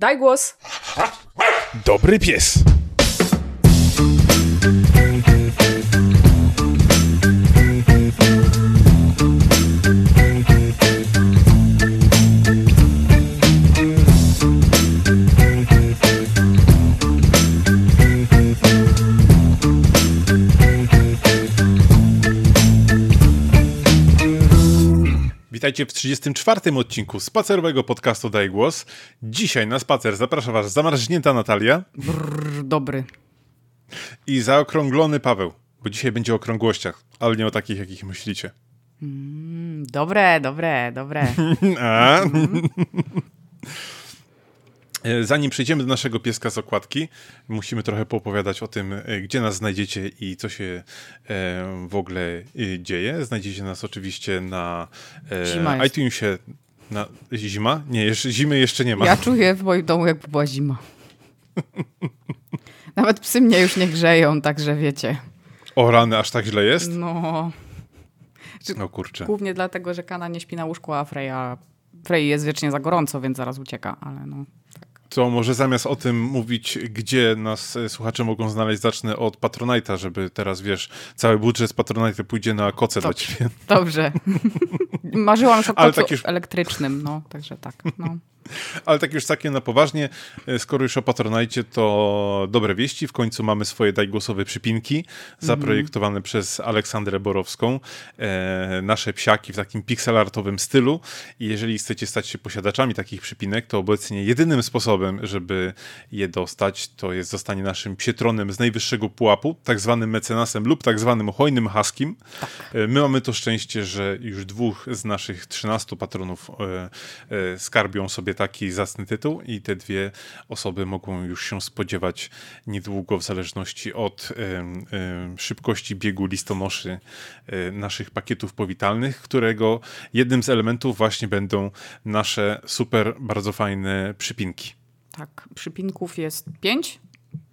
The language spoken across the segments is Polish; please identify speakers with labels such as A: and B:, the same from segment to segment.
A: Daj głos.
B: Dobry pies. Witajcie w 34. odcinku spacerowego podcastu Daj Głos. Dzisiaj na spacer zaprasza Was zamarznięta Natalia
A: Brrr, dobry.
B: i zaokrąglony Paweł, bo dzisiaj będzie o okrągłościach, ale nie o takich, jakich myślicie.
A: Mm, dobre, dobre, dobre.
B: A? E, Zanim przejdziemy do naszego pieska z okładki, musimy trochę poopowiadać o tym, e, gdzie nas znajdziecie i co się e, w ogóle e, dzieje. Znajdziecie nas oczywiście na
A: Zima
B: e, iTunesie. Na, zima? Nie, jeszcze, zimy jeszcze nie ma.
A: Ja czuję w moim domu, jakby była zima. Nawet psy mnie już nie grzeją, także wiecie.
B: O rany, aż tak źle jest?
A: No,
B: No kurczę.
A: głównie dlatego, że Kana nie śpi na łóżku, a Freya, Frey jest wiecznie za gorąco, więc zaraz ucieka, ale no.
B: To może zamiast o tym mówić, gdzie nas e, słuchacze mogą znaleźć, zacznę od Patronite'a, żeby teraz, wiesz, cały budżet z Patronite'a pójdzie na koce dla
A: Dobrze.
B: ciebie.
A: Dobrze. Marzyłam już o kocu
B: tak już-
A: elektrycznym, no, także tak. No.
B: Ale tak już całkiem na poważnie, e, skoro już o Patronite, to dobre wieści. W końcu mamy swoje dajgłosowe przypinki, zaprojektowane przez Aleksandrę Borowską. E, nasze psiaki w takim pixelartowym stylu. I jeżeli chcecie stać się posiadaczami takich przypinek, to obecnie jedynym sposobem, żeby je dostać, to jest zostanie naszym psietronem z najwyższego pułapu, tak zwanym mecenasem lub tak zwanym hojnym haskim. E, My mamy to szczęście, że już dwóch z naszych 13 patronów e, e, skarbią sobie taki zacny tytuł i te dwie osoby mogą już się spodziewać niedługo w zależności od szybkości biegu listonoszy e, naszych pakietów powitalnych, którego jednym z elementów właśnie będą nasze super, bardzo fajne przypinki.
A: Tak, przypinków jest pięć,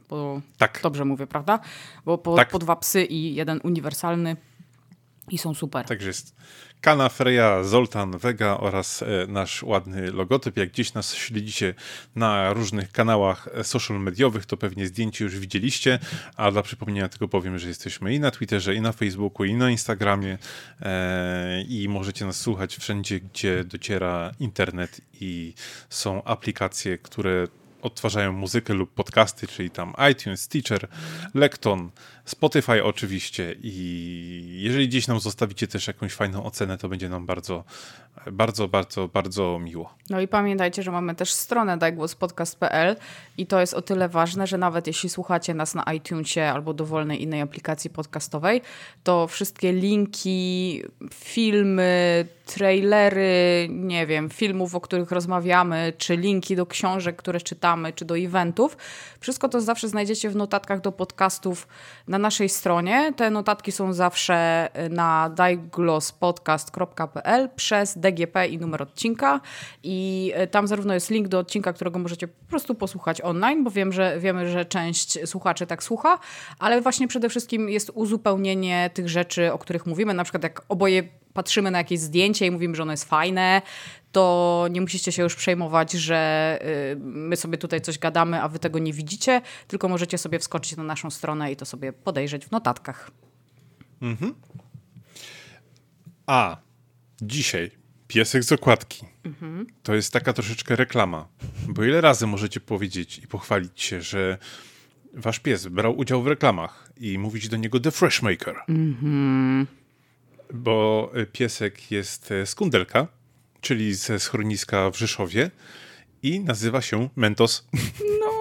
A: bo
B: Tak.
A: dobrze mówię, prawda? Bo po,
B: Tak.
A: po dwa psy i jeden uniwersalny i są super.
B: Także jest Kana, Freya, Zoltan, Vega oraz e, nasz ładny logotyp. Jak gdzieś nas śledzicie na różnych kanałach e, social mediowych, to pewnie zdjęcie już widzieliście, a dla przypomnienia tylko powiem, że jesteśmy i na Twitterze, i na Facebooku, i na Instagramie e, i możecie nas słuchać wszędzie, gdzie dociera internet i są aplikacje, które odtwarzają muzykę lub podcasty, czyli tam iTunes, Stitcher, Lekton, Spotify oczywiście i jeżeli gdzieś nam zostawicie też jakąś fajną ocenę, to będzie nam bardzo, bardzo, bardzo, bardzo miło.
A: No i pamiętajcie, że mamy też stronę dajgłospodcast.pl i to jest o tyle ważne, że nawet jeśli słuchacie nas na iTunesie albo dowolnej innej aplikacji podcastowej, to wszystkie linki, filmy, trailery, nie wiem, filmów, o których rozmawiamy, czy linki do książek, które czytamy, czy do eventów, wszystko to zawsze znajdziecie w notatkach do podcastów na naszej stronie. Te notatki są zawsze na dajglospodcast.pl przez DGP i numer odcinka. I e, tam zarówno jest link do odcinka, którego możecie po prostu posłuchać online, bo wiem, że wiemy, że część słuchaczy tak słucha, ale właśnie przede wszystkim jest uzupełnienie tych rzeczy, o których mówimy, na przykład jak oboje patrzymy na jakieś zdjęcie i mówimy, że ono jest fajne, to nie musicie się już przejmować, że y, my sobie tutaj coś gadamy, a wy tego nie widzicie, tylko możecie sobie wskoczyć na naszą stronę i to sobie podejrzeć w notatkach.
B: A dzisiaj piesek z okładki. To jest taka troszeczkę reklama, bo ile razy możecie powiedzieć i pochwalić się, że wasz pies brał udział w reklamach i mówić do niego The Fresh Maker. Bo piesek jest z Kundelka, czyli ze schroniska w Rzeszowie i nazywa się Mentos.
A: No,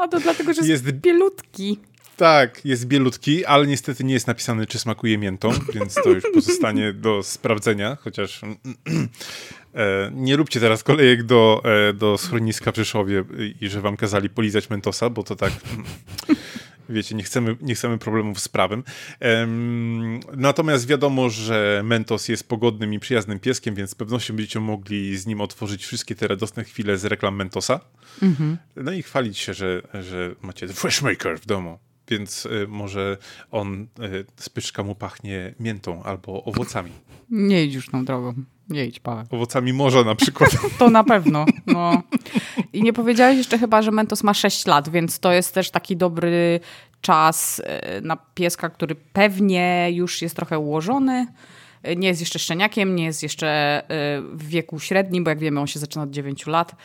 A: a to dlatego, że jest,
B: Jest-
A: bielutki.
B: Tak, jest bielutki, ale niestety nie jest napisane, czy smakuje miętą, więc to już pozostanie do sprawdzenia, chociaż e, nie róbcie teraz kolejek do, e, do schroniska w Rzeszowie i że wam kazali polizać mentosa, bo to tak... Wiecie, nie chcemy, nie chcemy problemów z prawem. Em, natomiast wiadomo, że Mentos jest pogodnym i przyjaznym pieskiem, więc z pewnością będziecie mogli z nim otworzyć wszystkie te radosne chwile z reklam Mentosa. No i chwalić się, że, że macie Freshmaker w domu. Więc y, może on y, z pyczka mu pachnie miętą albo owocami.
A: Nie idź już tą drogą. Nie idź, Paweł.
B: Owocami morza na przykład.
A: To na pewno. No. I nie powiedziałeś jeszcze chyba, że Mentos ma 6 lat, więc to jest też taki dobry czas e, na pieska, który pewnie już jest trochę ułożony. Nie jest jeszcze szczeniakiem, nie jest jeszcze w wieku średnim, bo jak wiemy, on się zaczyna od 9 lat.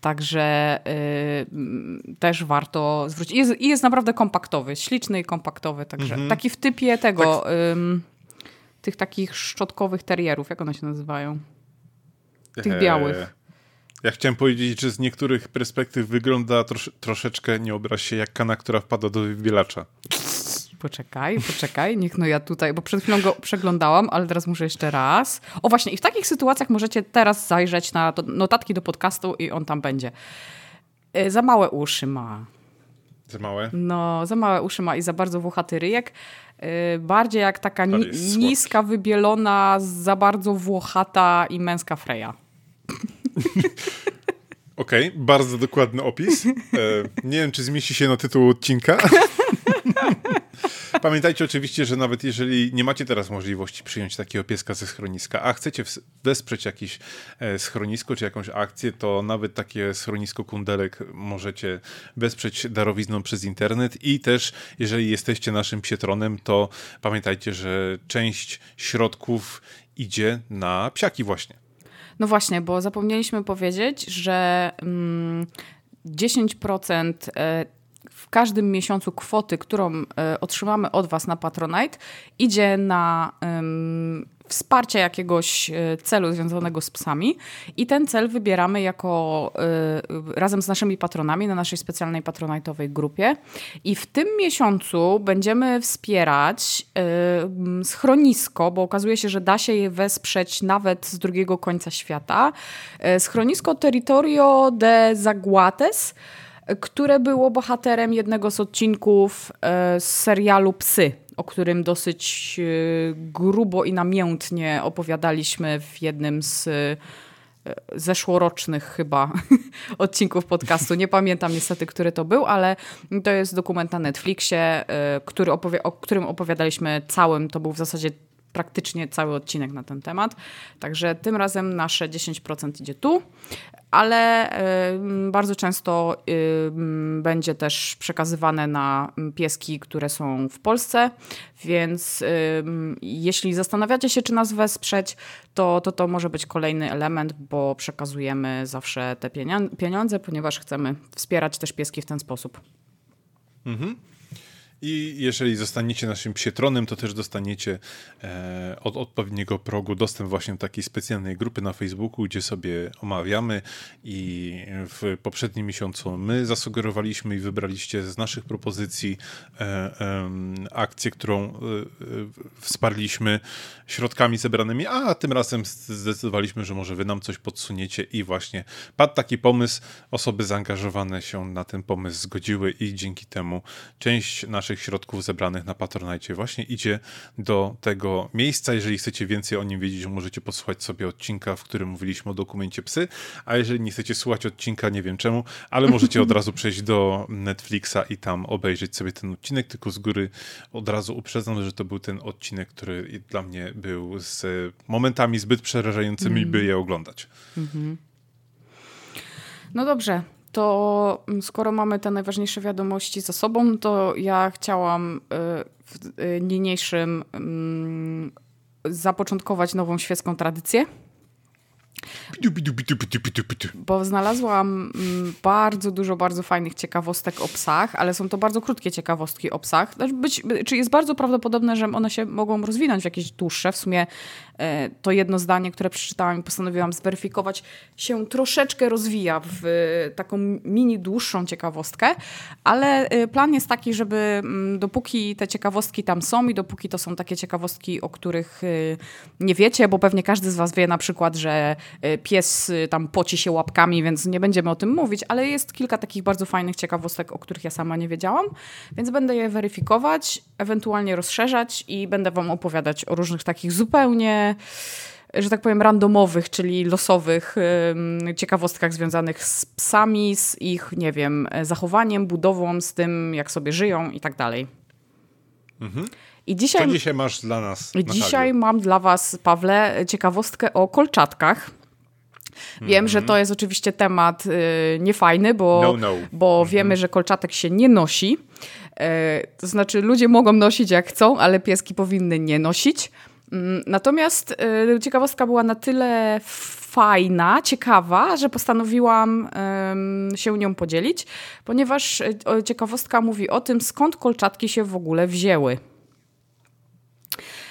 A: Także y, też warto zwrócić. I jest, jest, naprawdę kompaktowy, śliczny i kompaktowy. Także mhm. taki w typie tego. Tak. Tych takich szczotkowych terierów, jak one się nazywają? Tych białych.
B: Ja chciałem powiedzieć, że z niektórych perspektyw wygląda trosz, troszeczkę, nie obraź się, jak kana, która wpada do wybielacza.
A: Poczekaj, poczekaj, niech no ja tutaj, bo przed chwilą go przeglądałam, ale teraz muszę jeszcze raz. O właśnie, i w takich sytuacjach możecie teraz zajrzeć na notatki do podcastu i on tam będzie. E, za małe uszy ma.
B: Za małe?
A: No, za małe uszy ma i za bardzo włochaty ryjek. E, bardziej jak taka ni niska, wybielona, za bardzo włochata i męska freja.
B: Okej, okay, bardzo dokładny opis. E, nie wiem, czy zmieści się na tytuł odcinka. Pamiętajcie oczywiście, że nawet jeżeli nie macie teraz możliwości przyjąć takiego pieska ze schroniska, a chcecie wesprzeć jakieś e, schronisko czy jakąś akcję, to nawet takie schronisko kundelek możecie wesprzeć darowizną przez internet i też jeżeli jesteście naszym psietronem, to pamiętajcie, że część środków idzie na psiaki właśnie.
A: No właśnie, bo zapomnieliśmy powiedzieć, że mm, 10% w każdym miesiącu kwoty, którą e, otrzymamy od Was na Patronite, idzie na wsparcie jakiegoś e, celu związanego z psami i ten cel wybieramy jako y, razem z naszymi patronami na naszej specjalnej patronajtowej grupie i w tym miesiącu będziemy wspierać schronisko, bo okazuje się, że da się je wesprzeć nawet z drugiego końca świata. Schronisko Territorio de Zaguates które było bohaterem jednego z odcinków z serialu Psy o którym dosyć e, grubo i namiętnie opowiadaliśmy w jednym z e, zeszłorocznych chyba odcinków podcastu. Nie pamiętam niestety, który to był, ale to jest dokument na Netflixie, e, który o którym opowiadaliśmy całym. To był w zasadzie praktycznie cały odcinek na ten temat. Także tym razem nasze 10% idzie tu, ale bardzo często będzie też przekazywane na pieski, które są w Polsce, więc jeśli zastanawiacie się, czy nas wesprzeć, to, to to może być kolejny element, bo przekazujemy zawsze te pieniądze, ponieważ chcemy wspierać też pieski w ten sposób. Mhm.
B: I jeżeli zostaniecie naszym psietronem, to też dostaniecie e, od odpowiedniego progu dostęp właśnie do takiej specjalnej grupy na Facebooku, gdzie sobie omawiamy. I w poprzednim miesiącu my zasugerowaliśmy i wybraliście z naszych propozycji e, e, akcję, którą e, wsparliśmy środkami zebranymi, a tym razem zdecydowaliśmy, że może wy nam coś podsuniecie. I właśnie padł taki pomysł, osoby zaangażowane się na ten pomysł zgodziły i dzięki temu część naszych naszych środków zebranych na Patronite właśnie idzie do tego miejsca. Jeżeli chcecie więcej o nim wiedzieć, możecie posłuchać sobie odcinka, w którym mówiliśmy o dokumencie psy, a jeżeli nie chcecie słuchać odcinka, nie wiem czemu, ale możecie od razu przejść do Netflixa i tam obejrzeć sobie ten odcinek, tylko z góry od razu uprzedzam, że to był ten odcinek, który dla mnie był z momentami zbyt przerażającymi, mm. by je oglądać. Mm -hmm.
A: No dobrze, to mm, skoro mamy te najważniejsze wiadomości za sobą, to ja chciałam y, w y, niniejszym mm, zapoczątkować nową świecką tradycję. Bo znalazłam mm, bardzo dużo bardzo fajnych ciekawostek o psach, ale są to bardzo krótkie ciekawostki o psach. Znaczy, być, czy jest bardzo prawdopodobne, że one się mogą rozwinąć w jakieś dłuższe. W sumie e, to jedno zdanie, które przeczytałam i postanowiłam zweryfikować, się troszeczkę rozwija w taką mini dłuższą ciekawostkę, ale e, plan jest taki, żeby mm, dopóki te ciekawostki tam są i dopóki to są takie ciekawostki, o których e, nie wiecie, bo pewnie każdy z was wie na przykład, że pies y, tam poci się łapkami, więc nie będziemy o tym mówić, ale jest kilka takich bardzo fajnych ciekawostek, o których ja sama nie wiedziałam, więc będę je weryfikować, ewentualnie rozszerzać i będę wam opowiadać o różnych takich zupełnie że tak powiem, randomowych, czyli losowych ciekawostkach związanych z psami, z ich, nie wiem, zachowaniem, budową, z tym, jak sobie żyją i tak dalej. Mhm.
B: I dzisiaj, Co dzisiaj masz dla nas?
A: Dzisiaj mam dla was, Pawle, ciekawostkę o kolczatkach. Wiem, mm -hmm. że mhm. to jest oczywiście temat y, niefajny, bo, no, no. bo mm -hmm. wiemy, że kolczatek się nie nosi. E, to znaczy, ludzie mogą nosić jak chcą, ale pieski powinny nie nosić. Mm, natomiast y, ciekawostka była na tyle fajna, ciekawa, że postanowiłam y, się nią podzielić, ponieważ y, ciekawostka mówi o tym, skąd kolczatki się w ogóle wzięły.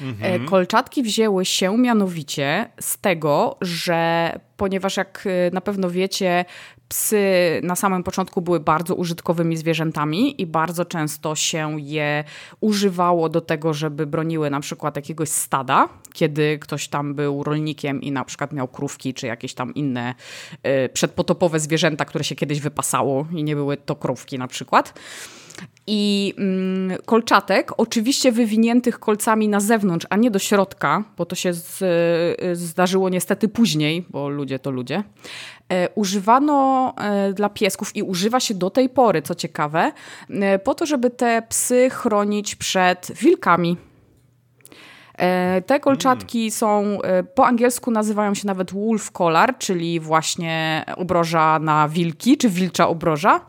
A: Mhm. Kolczatki wzięły się mianowicie z tego, że ponieważ jak na pewno wiecie, psy na samym początku były bardzo użytkowymi zwierzętami i bardzo często się je używało do tego, żeby broniły na przykład jakiegoś stada, kiedy ktoś tam był rolnikiem i na przykład miał krówki czy jakieś tam inne y, przedpotopowe zwierzęta, które się kiedyś wypasało i nie były to krówki na przykład i mm, kolczatek, oczywiście wywiniętych kolcami na zewnątrz, a nie do środka, bo to się z, y, zdarzyło niestety później, bo ludzie to ludzie, e, używano e, dla piesków i używa się do tej pory, co ciekawe, e, po to, żeby te psy chronić przed wilkami te kolczatki mm. są, e, po angielsku nazywają się nawet wolf collar, czyli właśnie obroża na wilki, czy wilcza obroża.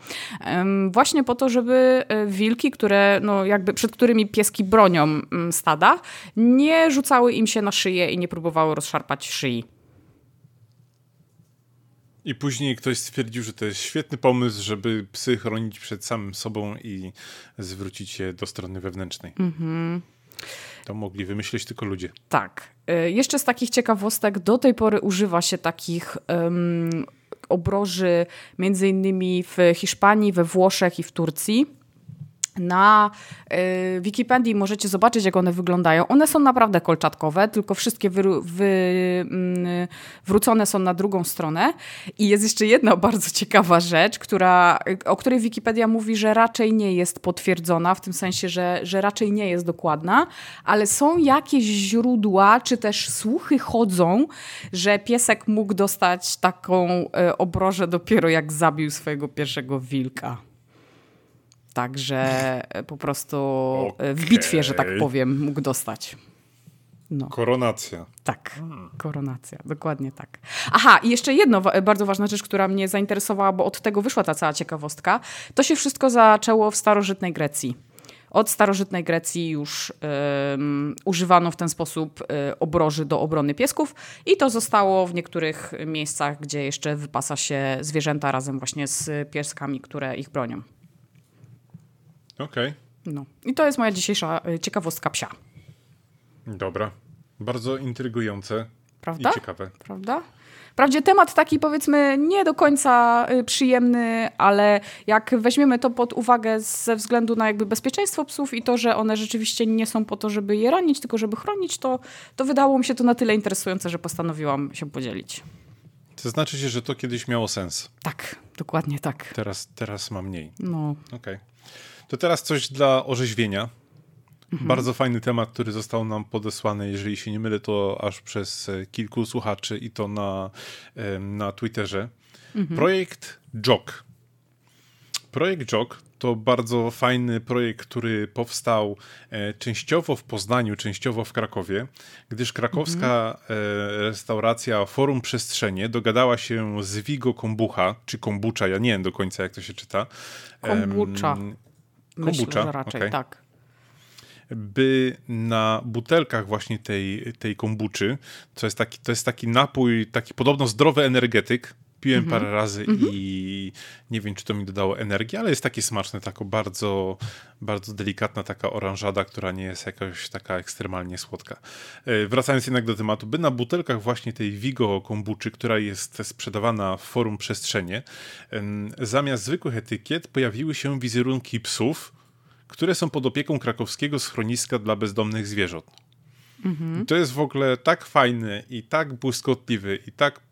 A: Właśnie po to, żeby e, wilki, które, no jakby, przed którymi pieski bronią mm, stada, nie rzucały im się na szyję i nie próbowały rozszarpać szyi.
B: I później ktoś stwierdził, że to jest świetny pomysł, żeby psy chronić przed samym sobą i zwrócić się do strony wewnętrznej. Mhm. To mogli wymyślić tylko ludzie.
A: Tak. E, jeszcze z takich ciekawostek, do tej pory używa się takich um, obroży między innymi w Hiszpanii, we Włoszech i w Turcji. Na y, Wikipedii możecie zobaczyć, jak one wyglądają. One są naprawdę kolczatkowe, tylko wszystkie wy, wy, y, wrócone są na drugą stronę. I jest jeszcze jedna bardzo ciekawa rzecz, która, o której Wikipedia mówi, że raczej nie jest potwierdzona, w tym sensie, że, że raczej nie jest dokładna, ale są jakieś źródła, czy też słuchy chodzą, że piesek mógł dostać taką y, obrożę dopiero jak zabił swojego pierwszego wilka. Także e, po prostu okay. w bitwie, że tak powiem, mógł dostać.
B: No. Koronacja.
A: Tak, hmm. koronacja, dokładnie tak. Aha, i jeszcze jedno bardzo ważna rzecz, która mnie zainteresowała, bo od tego wyszła ta cała ciekawostka. To się wszystko zaczęło w starożytnej Grecji. Od starożytnej Grecji już um, używano w ten sposób um, obroży do obrony piesków i to zostało w niektórych miejscach, gdzie jeszcze wypasa się zwierzęta razem właśnie z pieskami, które ich bronią.
B: Okej. Okay.
A: No. I to jest moja dzisiejsza y, ciekawostka psia.
B: Dobra. Bardzo intrygujące Prawda? i ciekawe.
A: Prawda? Wprawdzie temat taki powiedzmy nie do końca y, przyjemny, ale jak weźmiemy to pod uwagę ze względu na jakby bezpieczeństwo psów i to, że one rzeczywiście nie są po to, żeby je ranić, tylko żeby chronić, to, to wydało mi się to na tyle interesujące, że postanowiłam się podzielić.
B: To znaczy się, że to kiedyś miało sens.
A: Tak, dokładnie tak.
B: Teraz, teraz ma mniej.
A: No.
B: Okej. Okay. To teraz coś dla orzeźwienia. Mhm. Bardzo fajny temat, który został nam podesłany, jeżeli się nie mylę, to aż przez e, kilku słuchaczy i to na, na Twitterze. Mhm. Projekt JOK. Projekt JOK to bardzo fajny projekt, który powstał e, częściowo w Poznaniu, częściowo w Krakowie, gdyż krakowska mhm. e, restauracja Forum Przestrzenie dogadała się z Vigo Kombucha, czy Kombucha, ja nie wiem do końca jak to się czyta.
A: Kombucha. Myślę, że raczej okay. tak.
B: By na butelkach właśnie tej, tej kombuczy, to jest, taki, to jest taki napój, taki podobno zdrowy energetyk, piłem mm -hmm. parę razy mm -hmm. i nie wiem, czy to mi dodało energii, ale jest takie smaczne, tako bardzo, bardzo delikatna taka oranżada, która nie jest jakoś taka ekstremalnie słodka. E, wracając jednak do tematu, by na butelkach właśnie tej Vigo kombuczy, która jest sprzedawana w forum Przestrzenie, zamiast zwykłych etykiet pojawiły się wizerunki psów, które są pod opieką krakowskiego schroniska dla bezdomnych zwierząt. Mhm. To jest w ogóle tak fajny i tak błyskotliwy i tak mm,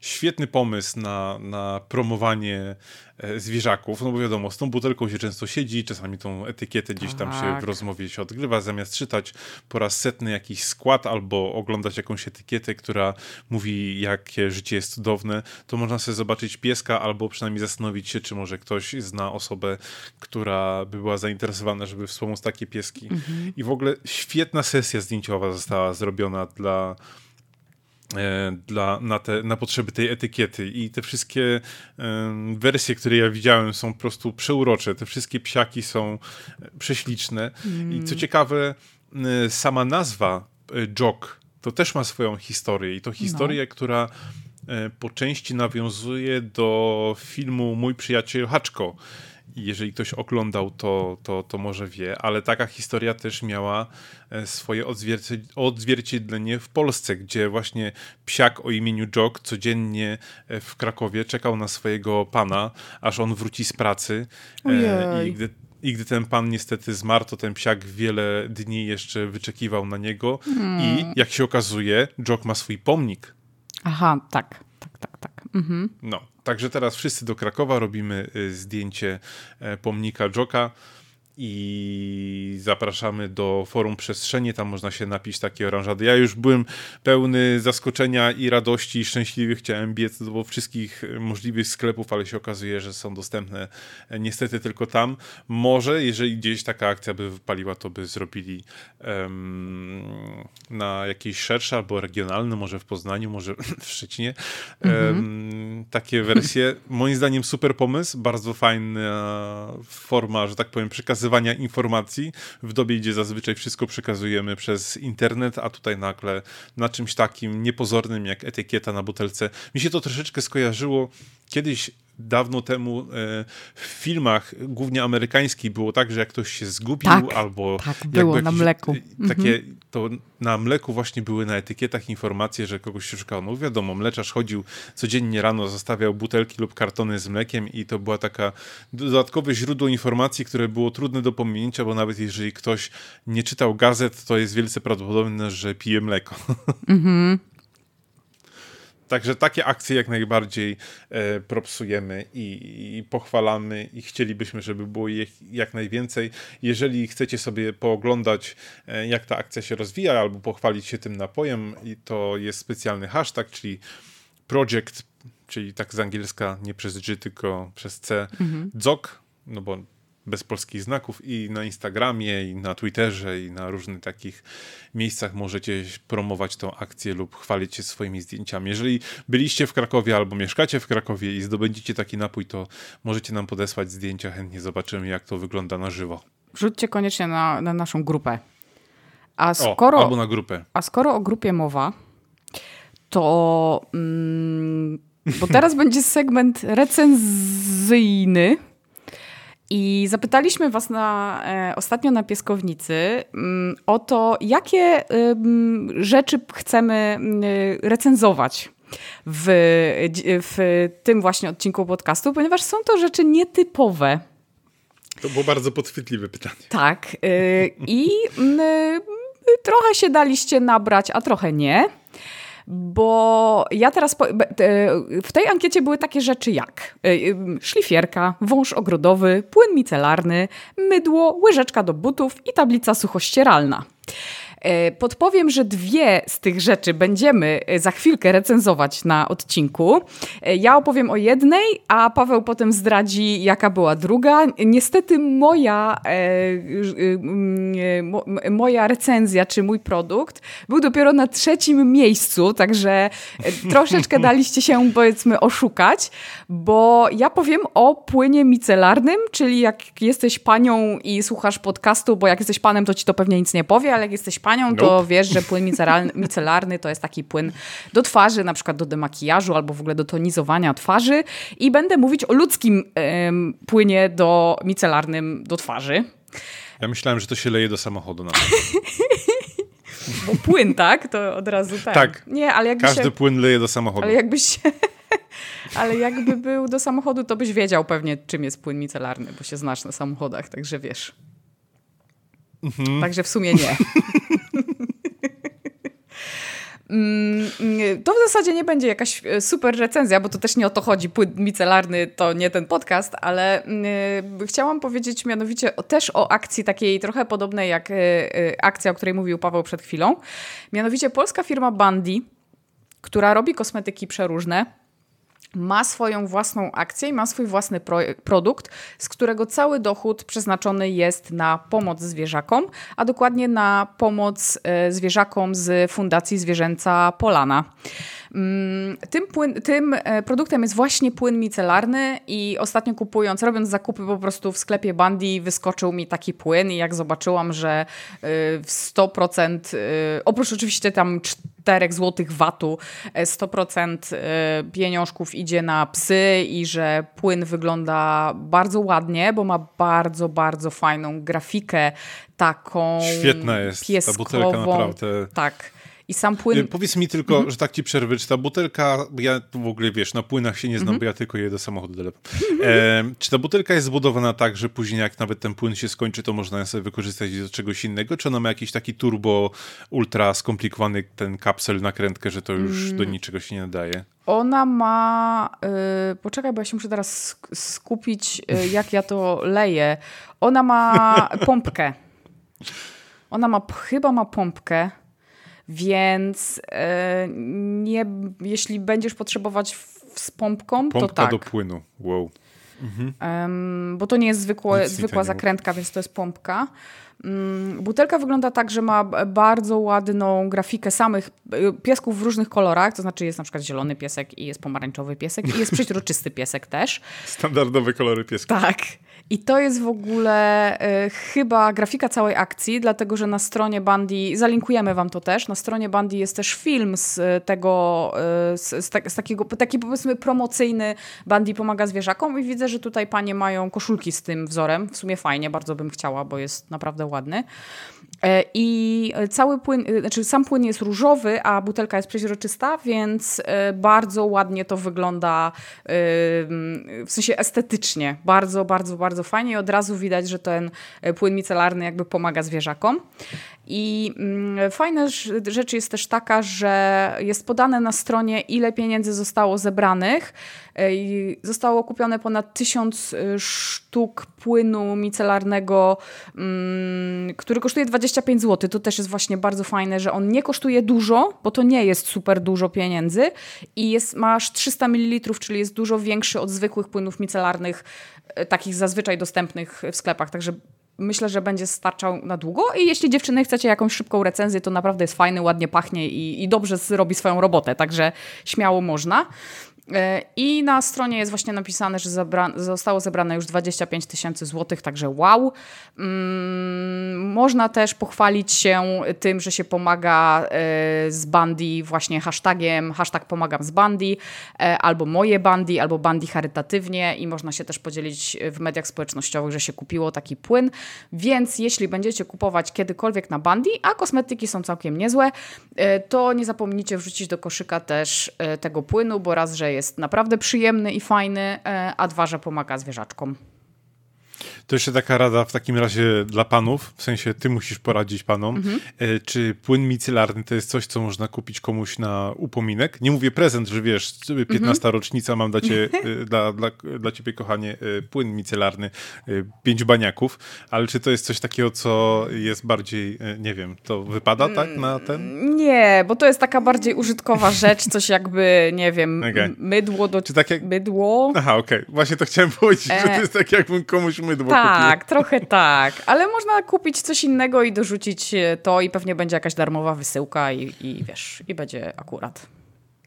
B: świetny pomysł na, na promowanie e, zwierzaków, no bo wiadomo, z tą butelką się często siedzi, czasami tą etykietę gdzieś tam się w
A: Tak.
B: rozmowie się odgrywa, zamiast czytać po raz setny jakiś skład albo oglądać jakąś etykietę, która mówi, jakie życie jest cudowne, to można sobie zobaczyć pieska albo przynajmniej zastanowić się, czy może ktoś zna osobę, która by była zainteresowana, żeby wspomóc takie pieski. I w ogóle świetna sesja zdjęciowa została zrobiona dla dla, na, te, na potrzeby tej etykiety. I te wszystkie em, wersje, które ja widziałem są po prostu przeurocze, te wszystkie psiaki są e, prześliczne. I co ciekawe e, sama nazwa e, Jock to też ma swoją historię. I to historię, która e, po części nawiązuje do filmu Mój przyjaciel Haczko. Jeżeli ktoś oglądał, to, to, to może wie, ale taka historia też miała e, swoje odzwierci- odzwierciedlenie w Polsce, gdzie właśnie psiak o imieniu Jock codziennie e, w Krakowie czekał na swojego pana, aż on wróci z pracy. E,
A: Ojej.
B: I gdy i gdy ten pan niestety zmarł, to ten psiak wiele dni jeszcze wyczekiwał na niego. I jak się okazuje, Jock ma swój pomnik.
A: Aha, tak. Mhm.
B: No, także teraz wszyscy do Krakowa robimy y, zdjęcie e, pomnika Joka i zapraszamy do forum Przestrzenie, tam można się napić takie oranżady. Ja już byłem pełny zaskoczenia i radości i szczęśliwy, chciałem biec do wszystkich możliwych sklepów, ale się okazuje, że są dostępne niestety tylko tam. Może, jeżeli gdzieś taka akcja by wypaliła, to by zrobili em, na jakieś szersze albo regionalne, może w Poznaniu, może w Szczecinie, em, takie wersje. Moim zdaniem super pomysł, bardzo fajna forma, że tak powiem, przekazywania informacji w dobie, gdzie zazwyczaj wszystko przekazujemy przez internet, a tutaj nagle na czymś takim niepozornym jak etykieta na butelce. Mi się to troszeczkę skojarzyło kiedyś dawno temu e, w filmach, głównie amerykańskich, było tak, że jak ktoś się zgubił
A: Tak,
B: albo
A: tak, było na
B: jakiś-
A: mleku.
B: e, Takie, to na mleku właśnie były na etykietach informacje, że kogoś się szukało. No wiadomo, mleczarz chodził codziennie rano, zostawiał butelki lub kartony z mlekiem i to była taka dodatkowe źródło informacji, które było trudne do pominięcia, bo nawet jeżeli ktoś nie czytał gazet, to jest wielce prawdopodobne, że pije mleko. Także takie akcje jak najbardziej e, propsujemy i, i pochwalamy i chcielibyśmy, żeby było ich jak najwięcej. Jeżeli chcecie sobie pooglądać, e, jak ta akcja się rozwija, albo pochwalić się tym napojem, to jest specjalny hashtag, czyli project, czyli tak z angielska, nie przez G, tylko przez C, dzok, no bo bez polskich znaków i na Instagramie, i na Twitterze, i na różnych takich miejscach możecie promować tą akcję lub chwalić się swoimi zdjęciami. Jeżeli byliście w Krakowie albo mieszkacie w Krakowie i zdobędziecie taki napój, to możecie nam podesłać zdjęcia, chętnie zobaczymy, jak to wygląda na żywo.
A: Wrzućcie koniecznie na, na naszą grupę. A
B: O,
A: skoro,
B: albo na grupę.
A: a skoro o grupie mowa, to. Mm, bo teraz będzie segment recenzyjny. I zapytaliśmy Was na, e, ostatnio na pieskownicy mm, o to, jakie ym, rzeczy chcemy y, recenzować w, w tym właśnie odcinku podcastu, ponieważ są to rzeczy nietypowe.
B: To było bardzo podchwytliwe pytanie.
A: Tak. y, I mm, y, trochę się daliście nabrać, a trochę nie. Bo ja teraz. Po, w tej ankiecie były takie rzeczy jak y, y, szlifierka, wąż ogrodowy, płyn micelarny, mydło, łyżeczka do butów i tablica suchościeralna. E, Podpowiem, że dwie z tych rzeczy będziemy e, za chwilkę recenzować na odcinku. E, Ja opowiem o jednej, a Paweł potem zdradzi, jaka była druga. Niestety moja, moja recenzja, czy mój produkt był dopiero na trzecim miejscu, także troszeczkę daliście się, powiedzmy, oszukać, bo ja powiem o płynie micelarnym, czyli jak jesteś panią i słuchasz podcastu, bo jak jesteś panem, to ci to pewnie nic nie powie, ale jak jesteś panią, to
B: Nope.
A: wiesz, że płyn micelarny, to jest taki płyn do twarzy, na przykład do demakijażu albo w ogóle do tonizowania twarzy i będę mówić o ludzkim em, płynie do micelarnym do twarzy.
B: Ja myślałem, że to się leje do samochodu. Na
A: Bo płyn, tak? To od razu tak.
B: Tak.
A: Nie, ale jakby
B: Każdy
A: się...
B: płyn leje do samochodu.
A: Ale jakbyś... Ale jakby był do samochodu, to byś wiedział pewnie, czym jest płyn micelarny, bo się znasz na samochodach, także wiesz.
B: Mhm.
A: Także w sumie nie. Mm, to w zasadzie nie będzie jakaś e, super recenzja, bo to też nie o to chodzi. Płyn micelarny to nie ten podcast, ale yy, chciałam powiedzieć mianowicie o, też o akcji takiej trochę podobnej jak yy, akcja, o której mówił Paweł przed chwilą. Mianowicie polska firma Bandy, która robi kosmetyki przeróżne, ma swoją własną akcję i ma swój własny pro produkt, z którego cały dochód przeznaczony jest na pomoc zwierzakom, a dokładnie na pomoc e, zwierzakom z Fundacji Zwierzęca Polana. Mm, tym, płyn, tym e, produktem jest właśnie płyn micelarny i ostatnio kupując, robiąc zakupy po prostu w sklepie Bandy wyskoczył mi taki płyn i jak zobaczyłam, że e, w 100% oprócz oczywiście tam 4 złotych watu 100% pieniążków idzie na psy i że płyn wygląda bardzo ładnie, bo ma bardzo, bardzo fajną grafikę taką
B: Świetna jest pieskową. ta butelka naprawdę.
A: Tak. I sam płyn... Y,
B: powiedz mi tylko, mhm. że tak ci przerwę, czy ta butelka, ja w ogóle wiesz, na płynach się nie znam, mhm. bo ja tylko jedę samochodu do e, Czy ta butelka jest zbudowana tak, że później jak nawet ten płyn się skończy, to można sobie wykorzystać do czegoś innego? Czy ona ma jakiś taki turbo, ultra skomplikowany ten kapsel nakrętkę, że to już mm. do niczego się nie nadaje?
A: Ona ma. Yy, poczekaj, bo ja się muszę teraz skupić, yy, jak ja to leję. Ona ma pompkę. Ona ma, chyba ma pompkę. Więc e, nie, jeśli będziesz potrzebować z pompką,
B: Pompka
A: to tak.
B: do płynu, wow.
A: Mhm. Um, bo to nie jest zwykłe, zwykła zakrętka, więc to jest pompka. Um, butelka wygląda tak, że ma bardzo ładną grafikę samych e, piesków w różnych kolorach, to znaczy jest na przykład zielony piesek i jest pomarańczowy piesek i jest przeźroczysty piesek też.
B: Standardowe kolory pieska.
A: Tak. I to jest w ogóle y, chyba grafika całej akcji, dlatego że na stronie Bandy, zalinkujemy wam to też, na stronie Bandy jest też film z tego, y, z, z, z, takiego, taki powiedzmy promocyjny Bandy pomaga zwierzakom i widzę, że tutaj panie mają koszulki z tym wzorem. W sumie fajnie, bardzo bym chciała, bo jest naprawdę ładny. E, I cały płyn, y, znaczy sam płyn jest różowy, a butelka jest przeźroczysta, więc e, bardzo ładnie to wygląda w sensie estetycznie. Bardzo, bardzo, bardzo fajnie i od razu widać, że ten e, płyn micelarny jakby pomaga zwierzakom. I mm, fajna rzecz jest też taka, że jest podane na stronie, ile pieniędzy zostało zebranych. Zostało kupione ponad tysiąc sztuk płynu micelarnego, mm, który kosztuje 25 zł. To też jest właśnie bardzo fajne, że on nie kosztuje dużo, bo to nie jest super dużo pieniędzy i jest, masz 300 ml, czyli jest dużo większy od zwykłych płynów micelarnych, e, takich zazwyczaj dostępnych w sklepach. Także myślę, że będzie starczał na długo i jeśli dziewczyny chcecie jakąś szybką recenzję, to naprawdę jest fajny, ładnie pachnie i, i dobrze robi swoją robotę, także śmiało można. E, I na stronie jest właśnie napisane, że zostało zebrane już 25 tysięcy złotych, także wow. Mm, można też pochwalić się tym, że się pomaga e, z Bandy właśnie hashtagiem, hashtag pomagam z Bandy, e, albo moje Bandy, albo Bandy charytatywnie i można się też podzielić w mediach społecznościowych, że się kupiło taki płyn. Więc jeśli będziecie kupować kiedykolwiek na Bandy, a kosmetyki są całkiem niezłe, to nie zapomnijcie wrzucić do koszyka też tego płynu, bo raz, że jest naprawdę przyjemny i fajny, e, a dwa, że pomaga zwierzaczkom.
B: To jeszcze taka rada w takim razie dla panów, w sensie ty musisz poradzić panom. Mhm. E, czy płyn micelarny to jest coś, co można kupić komuś na upominek? Nie mówię prezent, że wiesz, 15 mhm. rocznica mam dla, cie, e, dla, dla, dla ciebie, kochanie, e, płyn micelarny, pięć baniaków, ale czy to jest coś takiego, co jest bardziej, nie wiem, to wypada tak na ten?
A: Nie, bo to jest taka bardziej użytkowa rzecz, coś jakby, nie wiem, okay. mydło do...
B: Czy tak jak...
A: Mydło?
B: Aha, okej. Okay. Właśnie to chciałem powiedzieć, e... że to jest tak jakbym komuś mydło
A: tak, kupił. trochę tak. Ale można kupić coś innego i dorzucić to i pewnie będzie jakaś darmowa wysyłka i, i wiesz, i będzie akurat.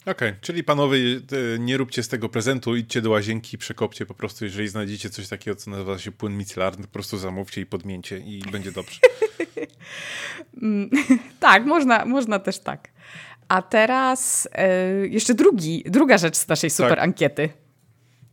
B: Okej, okay, czyli panowie, e, nie róbcie z tego prezentu, idźcie do łazienki przekopcie po prostu, jeżeli znajdziecie coś takiego, co nazywa się płyn micelarny, po prostu zamówcie i podmięcie i będzie dobrze.
A: Mm, tak, można, można też tak. A teraz e, jeszcze drugi, druga rzecz z naszej super tak. ankiety.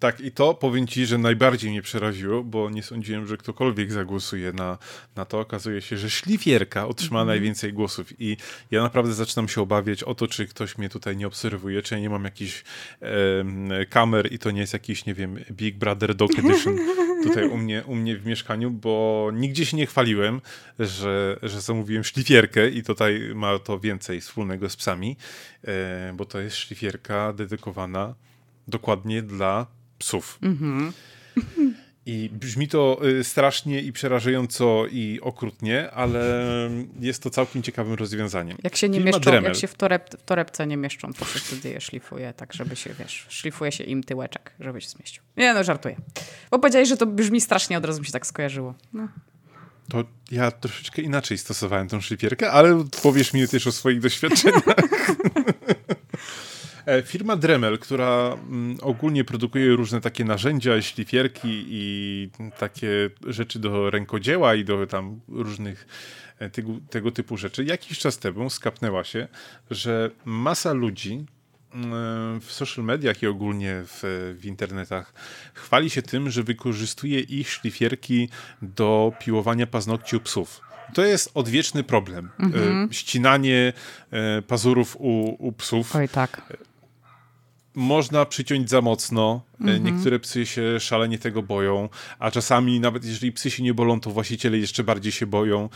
B: Tak, i to powiem ci, że najbardziej mnie przeraziło, bo nie sądziłem, że ktokolwiek zagłosuje na, na to. Okazuje się, że szlifierka otrzyma mm. najwięcej głosów i ja naprawdę zaczynam się obawiać o to, czy ktoś mnie tutaj nie obserwuje, czy ja nie mam jakichś e, kamer i to nie jest jakiś, nie wiem, Big Brother Dog Edition tutaj u mnie, u mnie w mieszkaniu, bo nigdzie się nie chwaliłem, że, że zamówiłem szlifierkę i tutaj ma to więcej wspólnego z psami, e, bo to jest szlifierka dedykowana dokładnie dla psów. Mhm. I brzmi to y, strasznie i przerażająco i okrutnie, ale jest to całkiem ciekawym rozwiązaniem.
A: Jak się nie mieszczą, Dremel. jak się w, toreb, w torebce nie mieszczą, to się wtedy je szlifuje, tak żeby się, wiesz, szlifuje się im tyłeczek, żeby się zmieścił. Nie no, żartuję. Bo powiedziałeś, że to brzmi strasznie, od razu mi się tak skojarzyło. No.
B: To ja troszeczkę inaczej stosowałem tą szlifierkę, ale powiesz mi też o swoich doświadczeniach. E, firma Dremel, która mm, ogólnie produkuje różne takie narzędzia, ślifierki i takie rzeczy do rękodzieła i do tam różnych e, tego, tego typu rzeczy, jakiś czas temu skapnęła się, że masa ludzi mm, w social mediach i ogólnie w, w, internetach chwali się tym, że wykorzystuje ich szlifierki do piłowania paznokci u psów. To jest odwieczny problem. Mhm. Ścinanie pazurów u, u psów.
A: Oj, tak
B: można przyciąć za mocno. Mhm. Niektóre psy się szalenie tego boją, a czasami nawet jeżeli psy się nie bolą, to właściciele jeszcze bardziej się boją.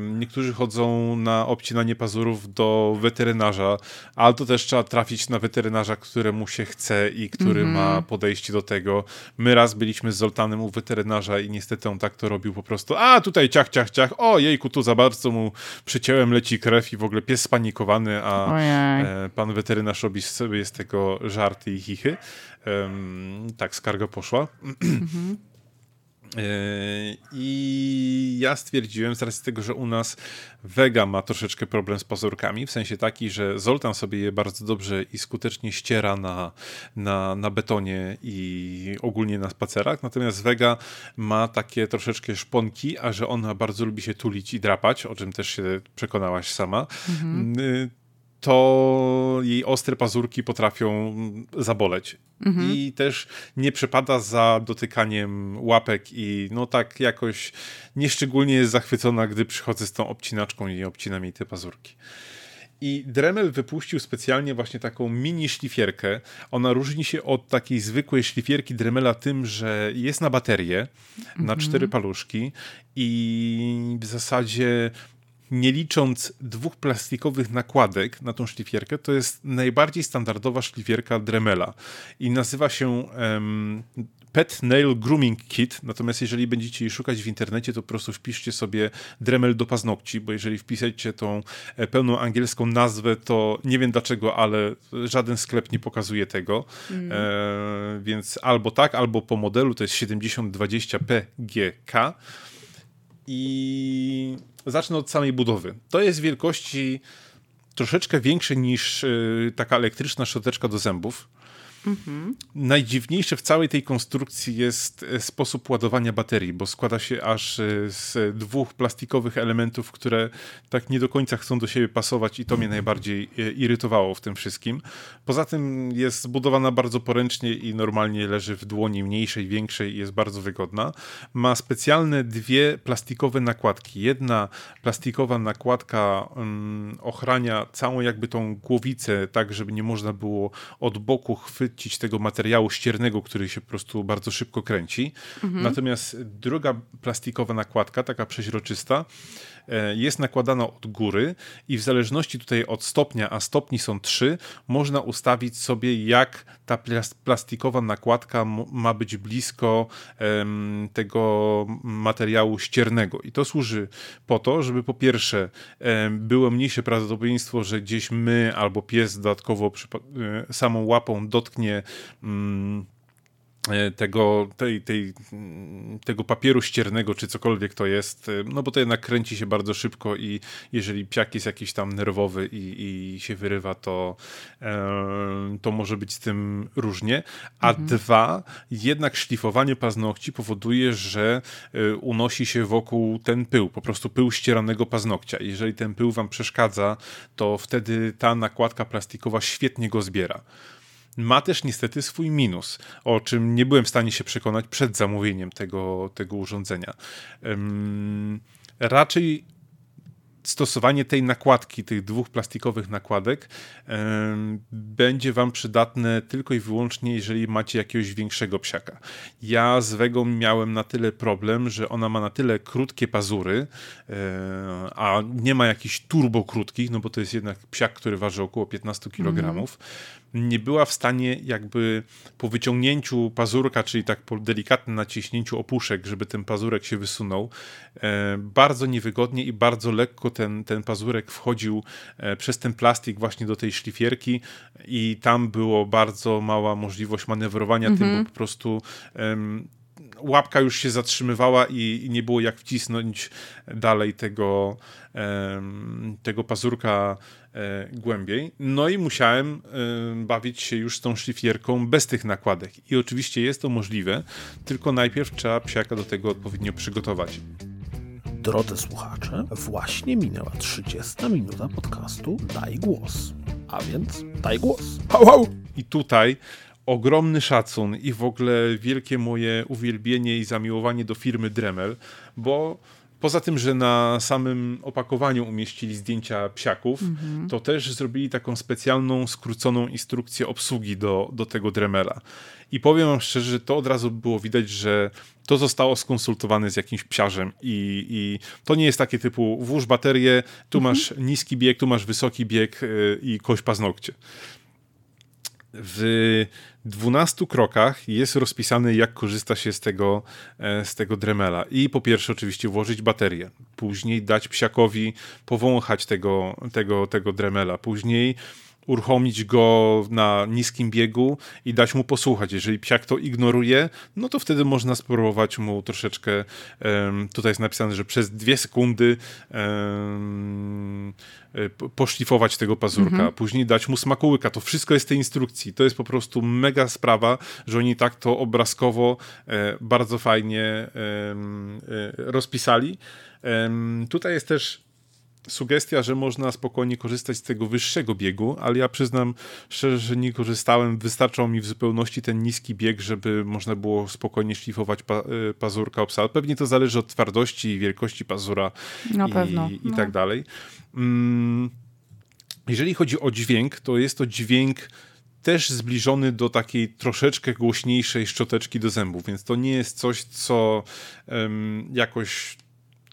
B: Niektórzy chodzą na obcinanie pazurów do weterynarza, ale to też trzeba trafić na weterynarza, któremu się chce i który mhm. ma podejście do tego. My raz byliśmy z Zoltanem u weterynarza i niestety on tak to robił po prostu. A tutaj ciach, ciach, ciach. O jejku, tu za bardzo mu przycięłem, leci krew i w ogóle pies spanikowany, a. E, pan weterynarz robi sobie z tego żarty i chichy. Um, tak, skarga poszła. Mhm. I ja stwierdziłem, z racji tego, że u nas Vega ma troszeczkę problem z pazurkami, w sensie taki, że Zoltan sobie je bardzo dobrze i skutecznie ściera na, na, na betonie i ogólnie na spacerach, natomiast Vega ma takie troszeczkę szponki, a że ona bardzo lubi się tulić i drapać, o czym też się przekonałaś sama. Mhm to jej ostre pazurki potrafią zaboleć. Mhm. I też nie przepada za dotykaniem łapek i no tak jakoś nieszczególnie jest zachwycona, gdy przychodzę z tą obcinaczką i obcinam jej te pazurki. I Dremel wypuścił specjalnie właśnie taką mini szlifierkę. Ona różni się od takiej zwykłej szlifierki Dremela tym, że jest na baterię, na mhm. cztery paluszki i w zasadzie nie licząc dwóch plastikowych nakładek na tą szlifierkę, to jest najbardziej standardowa szlifierka Dremela i nazywa się um, Pet Nail Grooming Kit, natomiast jeżeli będziecie jej szukać w internecie, to po prostu wpiszcie sobie Dremel do paznokci, bo jeżeli wpiszecie tą e, pełną angielską nazwę, to nie wiem dlaczego, ale żaden sklep nie pokazuje tego, mm. e, więc albo tak, albo po modelu, to jest 7020PGK i zacznę od samej budowy. To jest wielkości troszeczkę większe niż y, taka elektryczna szczoteczka do zębów. Mhm. Najdziwniejsze w całej tej konstrukcji jest e, sposób ładowania baterii, bo składa się aż e, z dwóch plastikowych elementów, które tak nie do końca chcą do siebie pasować i to mnie najbardziej e, irytowało w tym wszystkim. Poza tym jest zbudowana bardzo poręcznie i normalnie leży w dłoni mniejszej, większej i jest bardzo wygodna. Ma specjalne dwie plastikowe nakładki. Jedna plastikowa nakładka um, ochrania całą jakby tą głowicę, tak żeby nie można było od boku chwycić chwycić tego materiału ściernego, który się po prostu bardzo szybko kręci. Mhm. Natomiast druga plastikowa nakładka, taka przeźroczysta, jest nakładana od góry i w zależności tutaj od stopnia, a stopni są trzy, można ustawić sobie, jak ta plastikowa nakładka ma być blisko tego materiału ściernego. I to służy po to, żeby po pierwsze było mniejsze prawdopodobieństwo, że gdzieś my albo pies dodatkowo e, samą łapą dotknie mm, e, tego, tej, tej, tego papieru ściernego, czy cokolwiek to jest, e, no bo to jednak kręci się bardzo szybko i jeżeli piak jest jakiś tam nerwowy i, i się wyrywa, to, e, to może być z tym różnie. A mhm. dwa, jednak szlifowanie paznokci powoduje, że e, unosi się wokół ten pył, po prostu pył ścieranego paznokcia. Jeżeli ten pył wam przeszkadza, to wtedy ta nakładka plastikowa świetnie go zbiera. Ma też niestety swój minus, o czym nie byłem w stanie się przekonać przed zamówieniem tego, tego urządzenia. Um, raczej stosowanie tej nakładki, tych dwóch plastikowych nakładek będzie wam przydatne tylko i wyłącznie, jeżeli macie jakiegoś większego psiaka. Ja z Wegą miałem na tyle problem, że ona ma na tyle krótkie pazury, e, a nie ma jakichś turbo krótkich, no bo to jest jednak psiak, który waży około 15 kg, mm nie była w stanie jakby po wyciągnięciu pazurka, czyli tak po delikatnym naciśnięciu opuszek, żeby ten pazurek się wysunął, e, bardzo niewygodnie i bardzo lekko ten, ten pazurek wchodził e, przez ten plastik właśnie do tej szlifierki i tam było bardzo mała możliwość manewrowania tym, bo mhm. po prostu łapka już się zatrzymywała i, i, nie było jak wcisnąć dalej tego, tego pazurka e, głębiej. No i musiałem bawić się już z tą szlifierką bez tych nakładek. I oczywiście jest to możliwe, tylko najpierw trzeba psiaka do tego odpowiednio przygotować.
C: Drodzy słuchacze, właśnie minęła 30 minuta podcastu Daj Głos. A więc daj głos. Hau.
B: I tutaj ogromny szacun i w ogóle wielkie moje uwielbienie i zamiłowanie do firmy Dremel, bo poza tym, że na samym opakowaniu umieścili zdjęcia psiaków, mm-hmm. to też zrobili taką specjalną, skróconą instrukcję obsługi do, do tego Dremela. I powiem wam szczerze, że to od razu było widać, że to zostało skonsultowane z jakimś psiarzem i, i to nie jest takie typu włóż baterię, tu mm-hmm. masz niski bieg, tu masz wysoki bieg yy, i kość paznokcie. W 12 krokach jest rozpisane, jak korzysta się z tego, e, z tego Dremela. I po pierwsze, oczywiście, włożyć baterię. Później dać psiakowi powąchać tego, tego, tego Dremela. Później uruchomić go na niskim biegu i dać mu posłuchać. Jeżeli psiak to ignoruje, no to wtedy można spróbować mu troszeczkę, tutaj jest napisane, że przez dwie sekundy poszlifować tego pazurka, mhm. później dać mu smakołyka. To wszystko jest w tej instrukcji. To jest po prostu mega sprawa, że oni tak to obrazkowo e, bardzo fajnie e, rozpisali. Tutaj jest też sugestia, że można spokojnie korzystać z tego wyższego biegu, ale ja przyznam szczerze, że nie korzystałem. Wystarczał mi w zupełności ten niski bieg, żeby można było spokojnie szlifować pa, y, pazurka obsal. Pewnie to zależy od twardości i wielkości pazura
A: Na i, pewno.
B: i no. tak dalej. Mm, jeżeli chodzi o dźwięk, to jest to dźwięk też zbliżony do takiej troszeczkę głośniejszej szczoteczki do zębów, więc to nie jest coś, co um, jakoś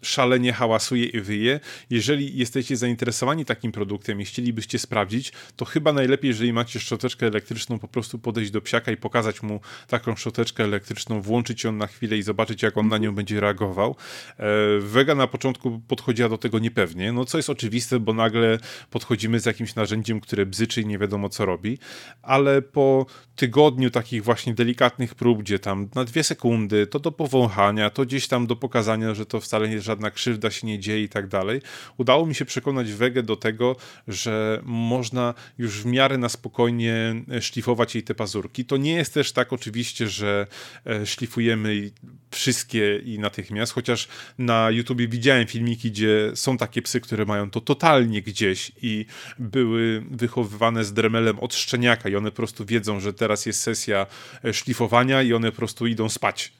B: szalenie hałasuje i wyje. Jeżeli jesteście zainteresowani takim produktem i chcielibyście sprawdzić, to chyba najlepiej, jeżeli macie szczoteczkę elektryczną, po prostu podejść do psiaka i pokazać mu taką szczoteczkę elektryczną, włączyć ją na chwilę i zobaczyć, jak on na nią będzie reagował. E, Wega na początku podchodziła do tego niepewnie, no co jest oczywiste, bo nagle podchodzimy z jakimś narzędziem, które bzyczy i nie wiadomo co robi, ale po tygodniu takich właśnie delikatnych prób, gdzie tam na dwie sekundy, to do powąchania, to gdzieś tam do pokazania, że to wcale nie żadna krzywda się nie dzieje i tak dalej. Udało mi się przekonać Wegę do tego, że można już w miarę na spokojnie e, szlifować jej te pazurki. To nie jest też tak oczywiście, że e, szlifujemy wszystkie i natychmiast, chociaż na YouTubie widziałem filmiki, gdzie są takie psy, które mają to totalnie gdzieś i były wychowywane z dremelem od szczeniaka i one po prostu wiedzą, że teraz jest sesja e, szlifowania i one po prostu idą spać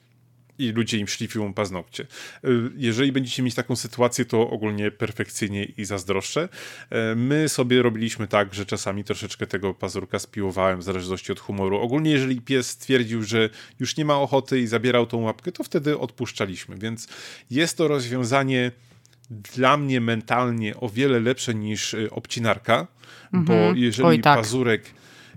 B: i ludzie im szlifią paznokcie. Y, jeżeli będziecie mieć taką sytuację, to ogólnie perfekcyjnie i zazdroszczę. Y, my sobie robiliśmy tak, że czasami troszeczkę tego pazurka spiłowałem w zależności od humoru. Ogólnie jeżeli pies stwierdził, że już nie ma ochoty i zabierał tą łapkę, to wtedy odpuszczaliśmy, więc jest to rozwiązanie dla mnie mentalnie o wiele lepsze niż obcinarka, -hmm. bo mhm. jeżeli Oj, tak. pazurek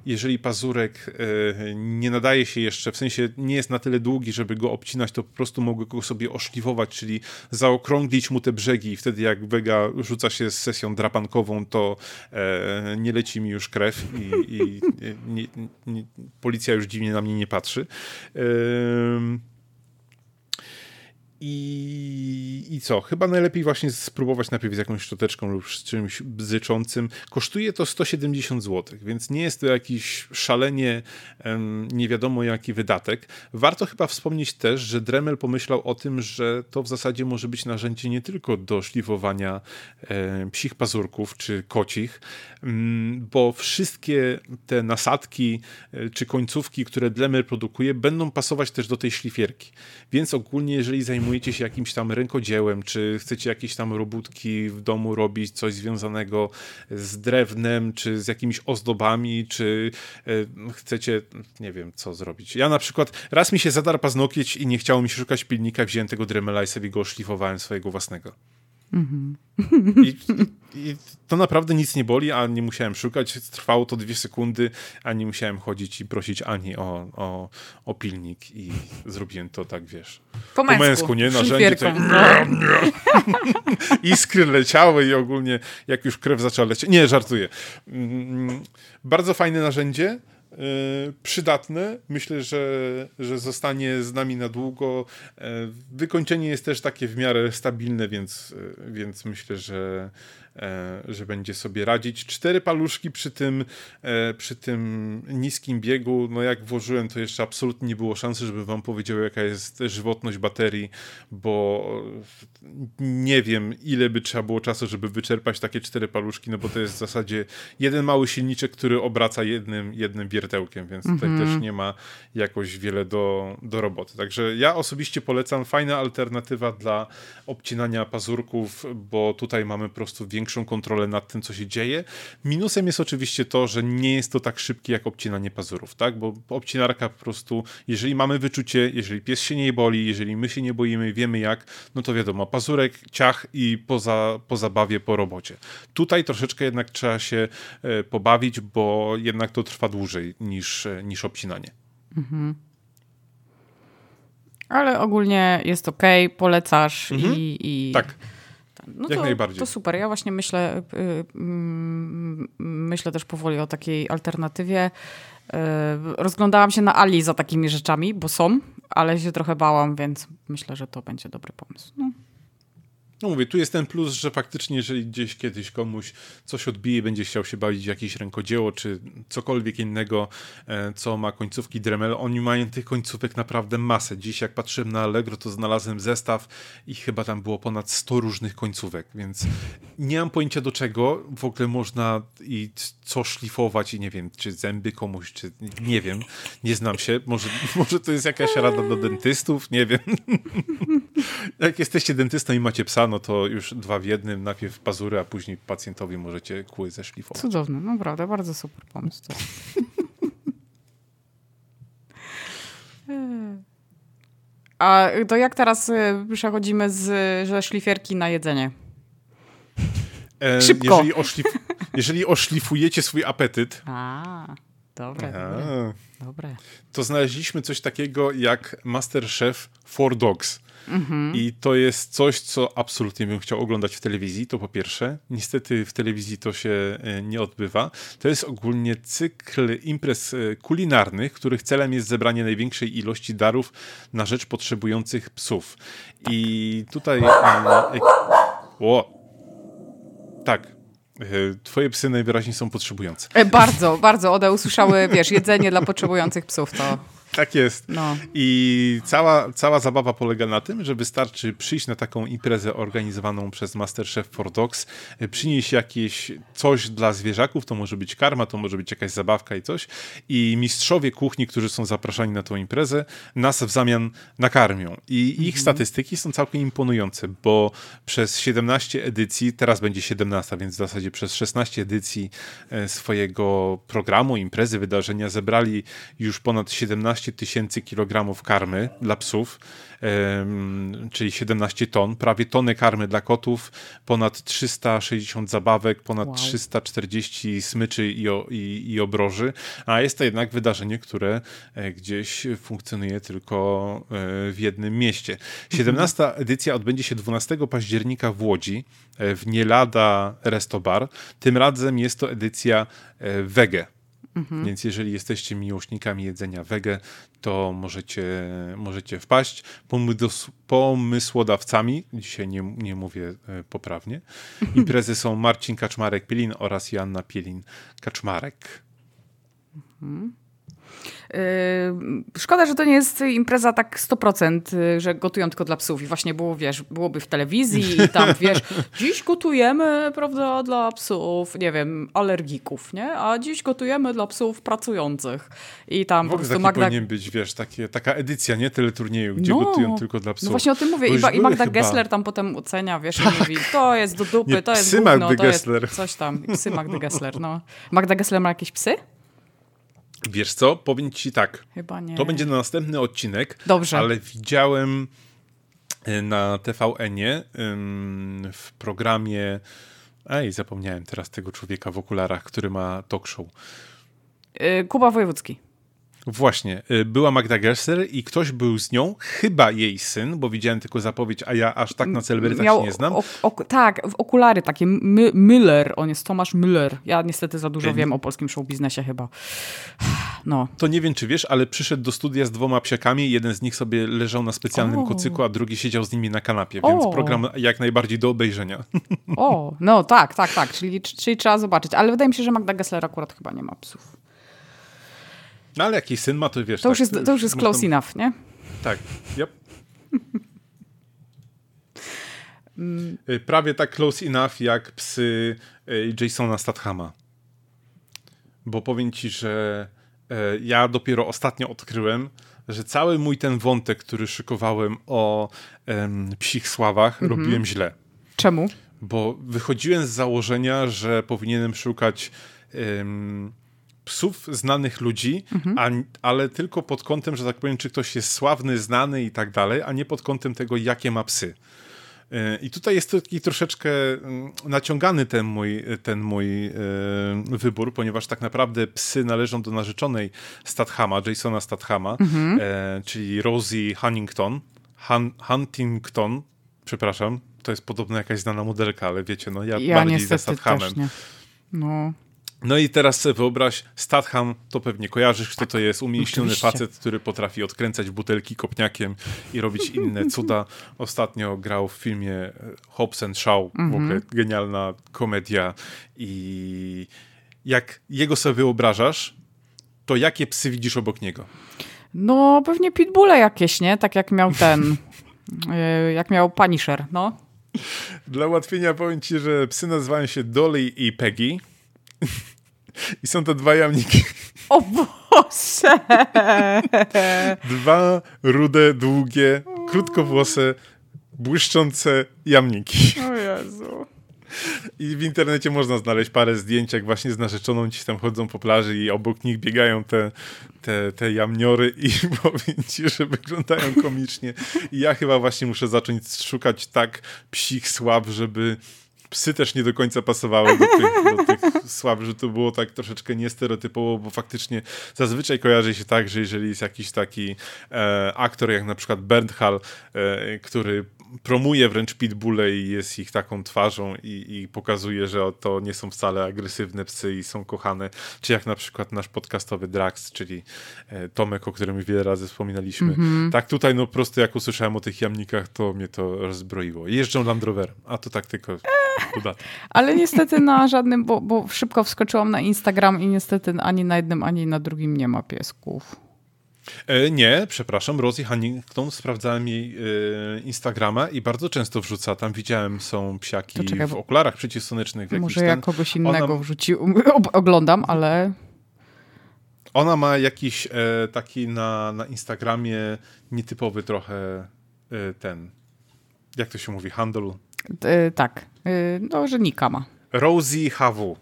B: jeżeli pazurek e, nie nadaje się jeszcze, w sensie nie jest na tyle długi, żeby go obcinać, to po prostu mogę go sobie oszlifować, czyli zaokrąglić mu te brzegi i wtedy jak Vega rzuca się z sesją drapankową, to e, nie leci mi już krew i, i nie, nie, policja już dziwnie na mnie nie patrzy. I, I, co? Chyba najlepiej właśnie spróbować najpierw z jakąś szczoteczką lub z czymś bzyczącym. Kosztuje to 170 zł, więc nie jest to jakiś szalenie um, nie wiadomo jaki wydatek. Warto chyba wspomnieć też, że Dremel pomyślał o tym, że to w zasadzie może być narzędzie nie tylko do szlifowania e, psich pazurków czy kocich, mm, bo wszystkie te nasadki e, czy końcówki, które Dremel produkuje, będą pasować też do tej szlifierki. Więc ogólnie, jeżeli zajmujecie się jakimś tam rękodziełem, czy chcecie jakieś tam robótki w domu robić, coś związanego z drewnem, czy z jakimiś ozdobami, czy chcecie, nie wiem, co zrobić. Ja na przykład, raz mi się zadarł paznokieć i nie chciało mi się szukać pilnika, wziąłem tego Dremela i sobie go szlifowałem swojego własnego. Mhm. I, I, to naprawdę nic nie boli, a nie musiałem szukać. Trwało to dwie sekundy, a nie musiałem chodzić i prosić Ani o, o, o pilnik i zrobiłem to tak, wiesz.
A: Po męsku, po męsku
B: nie? Narzędzie tutaj... Iskry leciały i ogólnie jak już krew zaczęła lecieć. Nie, żartuję. Mm, bardzo fajne narzędzie przydatne. Myślę, że, że zostanie z nami na długo. E, wykończenie jest też takie w miarę stabilne, więc, e, więc myślę, że, E, że będzie sobie radzić. Cztery paluszki przy tym, e, przy tym niskim biegu, no jak włożyłem, to jeszcze absolutnie nie było szansy, żeby wam powiedział, jaka jest żywotność baterii, bo nie wiem, ile by trzeba było czasu, żeby wyczerpać takie cztery paluszki, no bo to jest w zasadzie jeden mały silniczek, który obraca jednym, jednym wiertełkiem, więc tutaj mm -hmm. też nie ma jakoś wiele do, do roboty. Także ja osobiście polecam, fajna alternatywa dla obcinania pazurków, bo tutaj mamy po prostu większą większą kontrolę nad tym, co się dzieje. Minusem jest oczywiście to, że nie jest to tak szybkie jak obcinanie pazurów, tak? Bo obcinarka po prostu, jeżeli mamy wyczucie, jeżeli pies się nie boli, jeżeli my się nie boimy, wiemy jak, no to wiadomo, pazurek, ciach i poza, po zabawie, po robocie. Tutaj troszeczkę jednak trzeba się e, pobawić, bo jednak to trwa dłużej niż, e, niż obcinanie. Mhm.
A: Ale ogólnie jest ok, polecasz mhm. i, i...
B: Tak no Jak
A: to,
B: najbardziej.
A: To super. Ja właśnie myślę, yy, myślę też powoli o takiej alternatywie. Yy, rozglądałam się na Ali za takimi rzeczami, bo są, ale się trochę bałam, więc myślę, że to będzie dobry pomysł. No.
B: No mówię, tu jest ten plus, że faktycznie jeżeli gdzieś kiedyś komuś coś odbije, będzie chciał się bawić w jakieś rękodzieło, czy cokolwiek innego, e, co ma końcówki Dremel, oni mają tych końcówek naprawdę masę. Dziś jak patrzyłem na Allegro, to znalazłem zestaw i chyba tam było ponad 100 różnych końcówek, więc nie mam pojęcia do czego w ogóle można i co szlifować i nie wiem, czy zęby komuś, czy nie wiem, nie znam się, może, może to jest jakaś rada do dentystów, nie wiem. jak jesteście dentystą i macie psa, no to już dwa w jednym, najpierw pazury, a później pacjentowi możecie kły zeszlifować.
A: Cudowne, naprawdę, bardzo super pomysł. A to jak teraz y, przechodzimy z, ze szlifierki na jedzenie?
B: E, Szybko. Jeżeli, oszlif jeżeli oszlifujecie swój apetyt.
A: A, dobre, dobre.
B: To znaleźliśmy coś takiego jak Master Chef for Dogs. Mhm. I to jest coś, co absolutnie bym chciał oglądać w telewizji, to po pierwsze. Niestety w telewizji to się e, nie odbywa. To jest ogólnie cykl imprez e, kulinarnych, których celem jest zebranie największej ilości darów na rzecz potrzebujących psów. I tutaj... E, o, tak, Twoje psy najwyraźniej są potrzebujące.
A: Bardzo, bardzo. One usłyszały, wiesz, jedzenie dla potrzebujących psów. To
B: tak jest. No. I cała, cała zabawa polega na tym, że wystarczy przyjść na taką imprezę organizowaną przez Masterchef for Dogs, e, przynieść jakieś coś dla zwierzaków, to może być karma, to może być jakaś zabawka i coś i mistrzowie kuchni, którzy są zapraszani na tą imprezę, nas w zamian nakarmią. I ich mhm. statystyki są całkiem imponujące, bo przez 17 edycji, teraz będzie 17, więc w zasadzie przez 16 edycji e, swojego programu, imprezy, wydarzenia zebrali już ponad 17 17 tysięcy kilogramów karmy dla psów, czyli 17 ton, prawie tonę karmy dla kotów, ponad 360 zabawek, ponad wow. 340 smyczy i, o, i, i obroży, a jest to jednak wydarzenie, które e, gdzieś funkcjonuje tylko e, w jednym mieście. 17 mhm. edycja odbędzie się 12 października w Łodzi, e, w Nielada Restobar. Tym razem jest to edycja wege Mhm. Więc jeżeli jesteście miłośnikami jedzenia wege, to możecie, możecie wpaść. Pomysłodawcami, dzisiaj nie, nie mówię e, poprawnie, imprezy są Marcin Kaczmarek-Pielin oraz Joanna Pielin-Kaczmarek. Mhm.
A: Yy, szkoda, że to nie jest impreza tak 100%, y, że gotują tylko dla psów. I właśnie było, wiesz, byłoby w telewizji i tam, wiesz, dziś gotujemy, prawda, dla psów, nie wiem, alergików, nie? A dziś gotujemy dla psów pracujących. I tam
B: po prostu Magda... powinien być, wiesz, takie, taka edycja, nie? Teleturnieju, gdzie no, gotują tylko dla psów.
A: No właśnie o tym mówię. I, I, Magda chyba. Gessler tam potem ocenia, wiesz, tak. i mówi, to jest do dupy, nie, to jest gówno, Magdy to Gessler. jest coś tam. Psy Magdy Gessler, no. Magda Gessler ma jakieś psy?
B: Wiesz co, powiem ci tak.
A: Chyba nie.
B: To będzie na następny odcinek.
A: Dobrze.
B: Ale widziałem y, na TVN-ie w programie. Ej, zapomniałem teraz tego człowieka w okularach, który ma talk show.
A: Y, Kuba Wojewódzki.
B: Właśnie, y, była Magda Gessler i ktoś był z nią, chyba jej syn, bo widziałem tylko zapowiedź, a ja aż tak na celebrytach Miał, się nie znam. O,
A: o, tak, okulary takie, My, Müller, on jest Tomasz Müller. Ja niestety za dużo wiem o polskim show biznesie chyba. No.
B: To nie wiem, czy wiesz, ale przyszedł do studia z dwoma psiakami, jeden z nich sobie leżał na specjalnym o. kocyku, a drugi siedział z nimi na kanapie, więc o. program jak najbardziej do obejrzenia.
A: O, no tak, tak, tak, czyli, czyli trzeba zobaczyć, ale wydaje mi się, że Magda Gessler akurat chyba nie ma psów.
B: No ale jakiś syn ma, to wiesz.
A: To, tak, już, jest, to już jest close enough, nie?
B: Tak, yep. Y, prawie tak close enough jak psy y, Jasona Stathama. Bo powiem ci, że y, ja dopiero ostatnio odkryłem, że cały mój ten wątek, który szykowałem o um, psich sławach, mm -hmm. robiłem źle.
A: Czemu?
B: Bo wychodziłem z założenia, że powinienem szukać um, psów znanych ludzi, mhm. a, ale tylko pod kątem, że tak powiem, czy ktoś jest sławny, znany i tak dalej, a nie pod kątem tego, jakie ma psy. E, I tutaj jest taki troszeczkę mm, naciągany ten mój, ten mój e, wybór, ponieważ tak naprawdę psy należą do narzeczonej Stathama, Jasona Stathama, mhm. e, czyli Rosie Huntington, Hun Huntington, przepraszam, to jest podobno jakaś znana modelka, ale wiecie, no ja, ja bardziej za Stathamem.
A: No.
B: No i teraz sobie wyobraź, Statham, to pewnie kojarzysz, kto to jest umięśniony Oczywiście. facet, który potrafi odkręcać butelki kopniakiem i robić inne cuda. Ostatnio grał w filmie e, Hobbs and Shaw, w ogóle mhm. genialna komedia i jak jego sobie wyobrażasz, to jakie psy widzisz obok niego?
A: No pewnie pitbulle jakieś, nie? Tak jak miał ten, e, jak miał Punisher, no.
B: Dla ułatwienia powiem ci, że psy nazywają się Dolly i Peggy. I są to dwa jamniki.
A: O Boże!
B: Dwa rude, długie, krótkowłose, błyszczące jamniki.
A: O Jezu.
B: I w internecie można znaleźć parę zdjęć, jak właśnie z narzeczoną ci tam chodzą po plaży i obok nich biegają te, te, te jamniory i powiem ci, że wyglądają komicznie. I ja chyba właśnie muszę zacząć szukać tak psich słab, żeby psy też nie do końca pasowały do tych, do tych słab, że to było tak troszeczkę niestereotypowo, bo faktycznie zazwyczaj kojarzy się tak, że jeżeli jest jakiś taki e, aktor jak na przykład Bernd Hall, e, który promuje wręcz pitbulle i jest ich taką twarzą i, i, pokazuje, że to nie są wcale agresywne psy i są kochane. Czy jak na przykład nasz podcastowy Drax, czyli e, Tomek, o którym wiele razy wspominaliśmy. Mm -hmm. Tak tutaj no po prostu jak usłyszałem o tych jamnikach, to mnie to rozbroiło. Jeżdżą Land Roverem, a to tak tylko dodatek.
A: Ale niestety na żadnym, bo, bo szybko wskoczyłam na Instagram i niestety ani na jednym, ani na drugim nie ma piesków.
B: E, nie, przepraszam, Rosie Huntington, sprawdzałem jej e, Instagrama i bardzo często wrzuca, tam widziałem, są psiaki czekaj, w okularach przeciwsłonecznych.
A: Może ja kogoś innego Ona... wrzucił, oglądam, ale...
B: Ona ma jakiś e, taki na, na Instagramie nietypowy trochę ten, jak to się mówi, handel?
A: Tak, no, że Nika ma.
B: Rosie HW.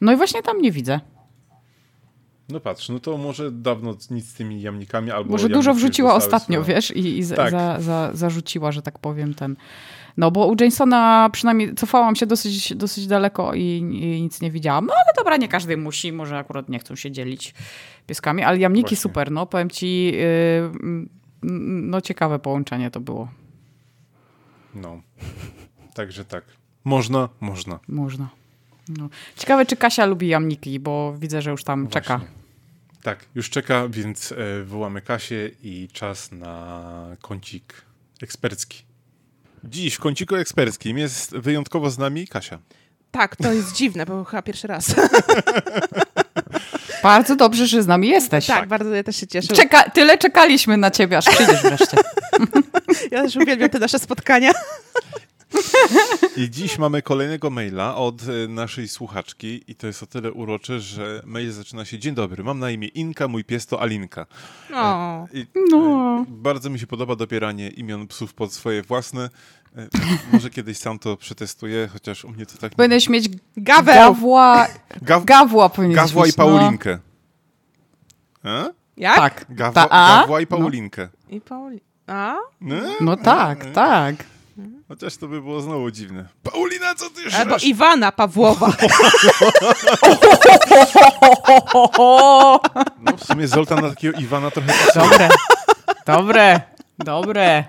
A: No i właśnie tam nie widzę.
B: No patrz, no to może dawno nic z tymi jamnikami albo.
A: Może dużo wrzuciła ostatnio, swoje... wiesz, i, i tak. za, za, zarzuciła, że tak powiem, ten. No bo u Jasona przynajmniej cofałam się dosyć, dosyć daleko i, i, nic nie widziałam. No ale dobra, nie każdy musi, może akurat nie chcą się dzielić pieskami, ale jamniki Właśnie. super, no powiem ci, yy, no ciekawe połączenie to było.
B: No, także tak. Można, można.
A: Można. No. Ciekawe, czy Kasia lubi jamniki, bo widzę, że już tam
B: Właśnie.
A: czeka.
B: Tak, już czeka, więc e, wołamy Kasię i czas na kącik ekspercki. Dziś w kąciku eksperckim jest wyjątkowo z nami Kasia.
D: Tak, to jest dziwne, bo chyba pierwszy raz.
A: Bardzo dobrze, że z nami jesteś.
D: tak, bardzo ja też się cieszę.
A: Czeka tyle czekaliśmy na ciebie, aż przyjdziesz wreszcie.
D: Ja też uwielbiam te nasze spotkania.
B: I dziś mamy kolejnego maila od e, naszej słuchaczki i to jest o tyle urocze, że mail zaczyna się Dzień dobry, mam na imię Inka, mój pies to Alinka.
D: O,
B: I,
A: No.
B: e, Bardzo mi się podoba dobieranie imion psów pod swoje własne. E, Może kiedyś sam to przetestuję, chociaż u mnie to tak... nie-
A: Powinieneś mieć
D: Gaweł!
A: gawła,
B: Gaw...
A: gawła powinieneś
B: Gawła i
A: mieć, no.
B: Paulinkę. E?
D: Jak?
A: Tak.
B: Gawła,
A: Ta-?
B: Gawła i
A: No.
B: Paulinkę.
D: I Pauli... A?
B: No,
A: No tak, tak.
B: Chociaż to by było znowu dziwne. Paulina, co ty
D: Albo
B: żresz?
D: Iwana Pawłowa.
B: No w sumie Zoltan na takiego Iwana trochę.
A: Dobre, dobre, dobre.
B: E,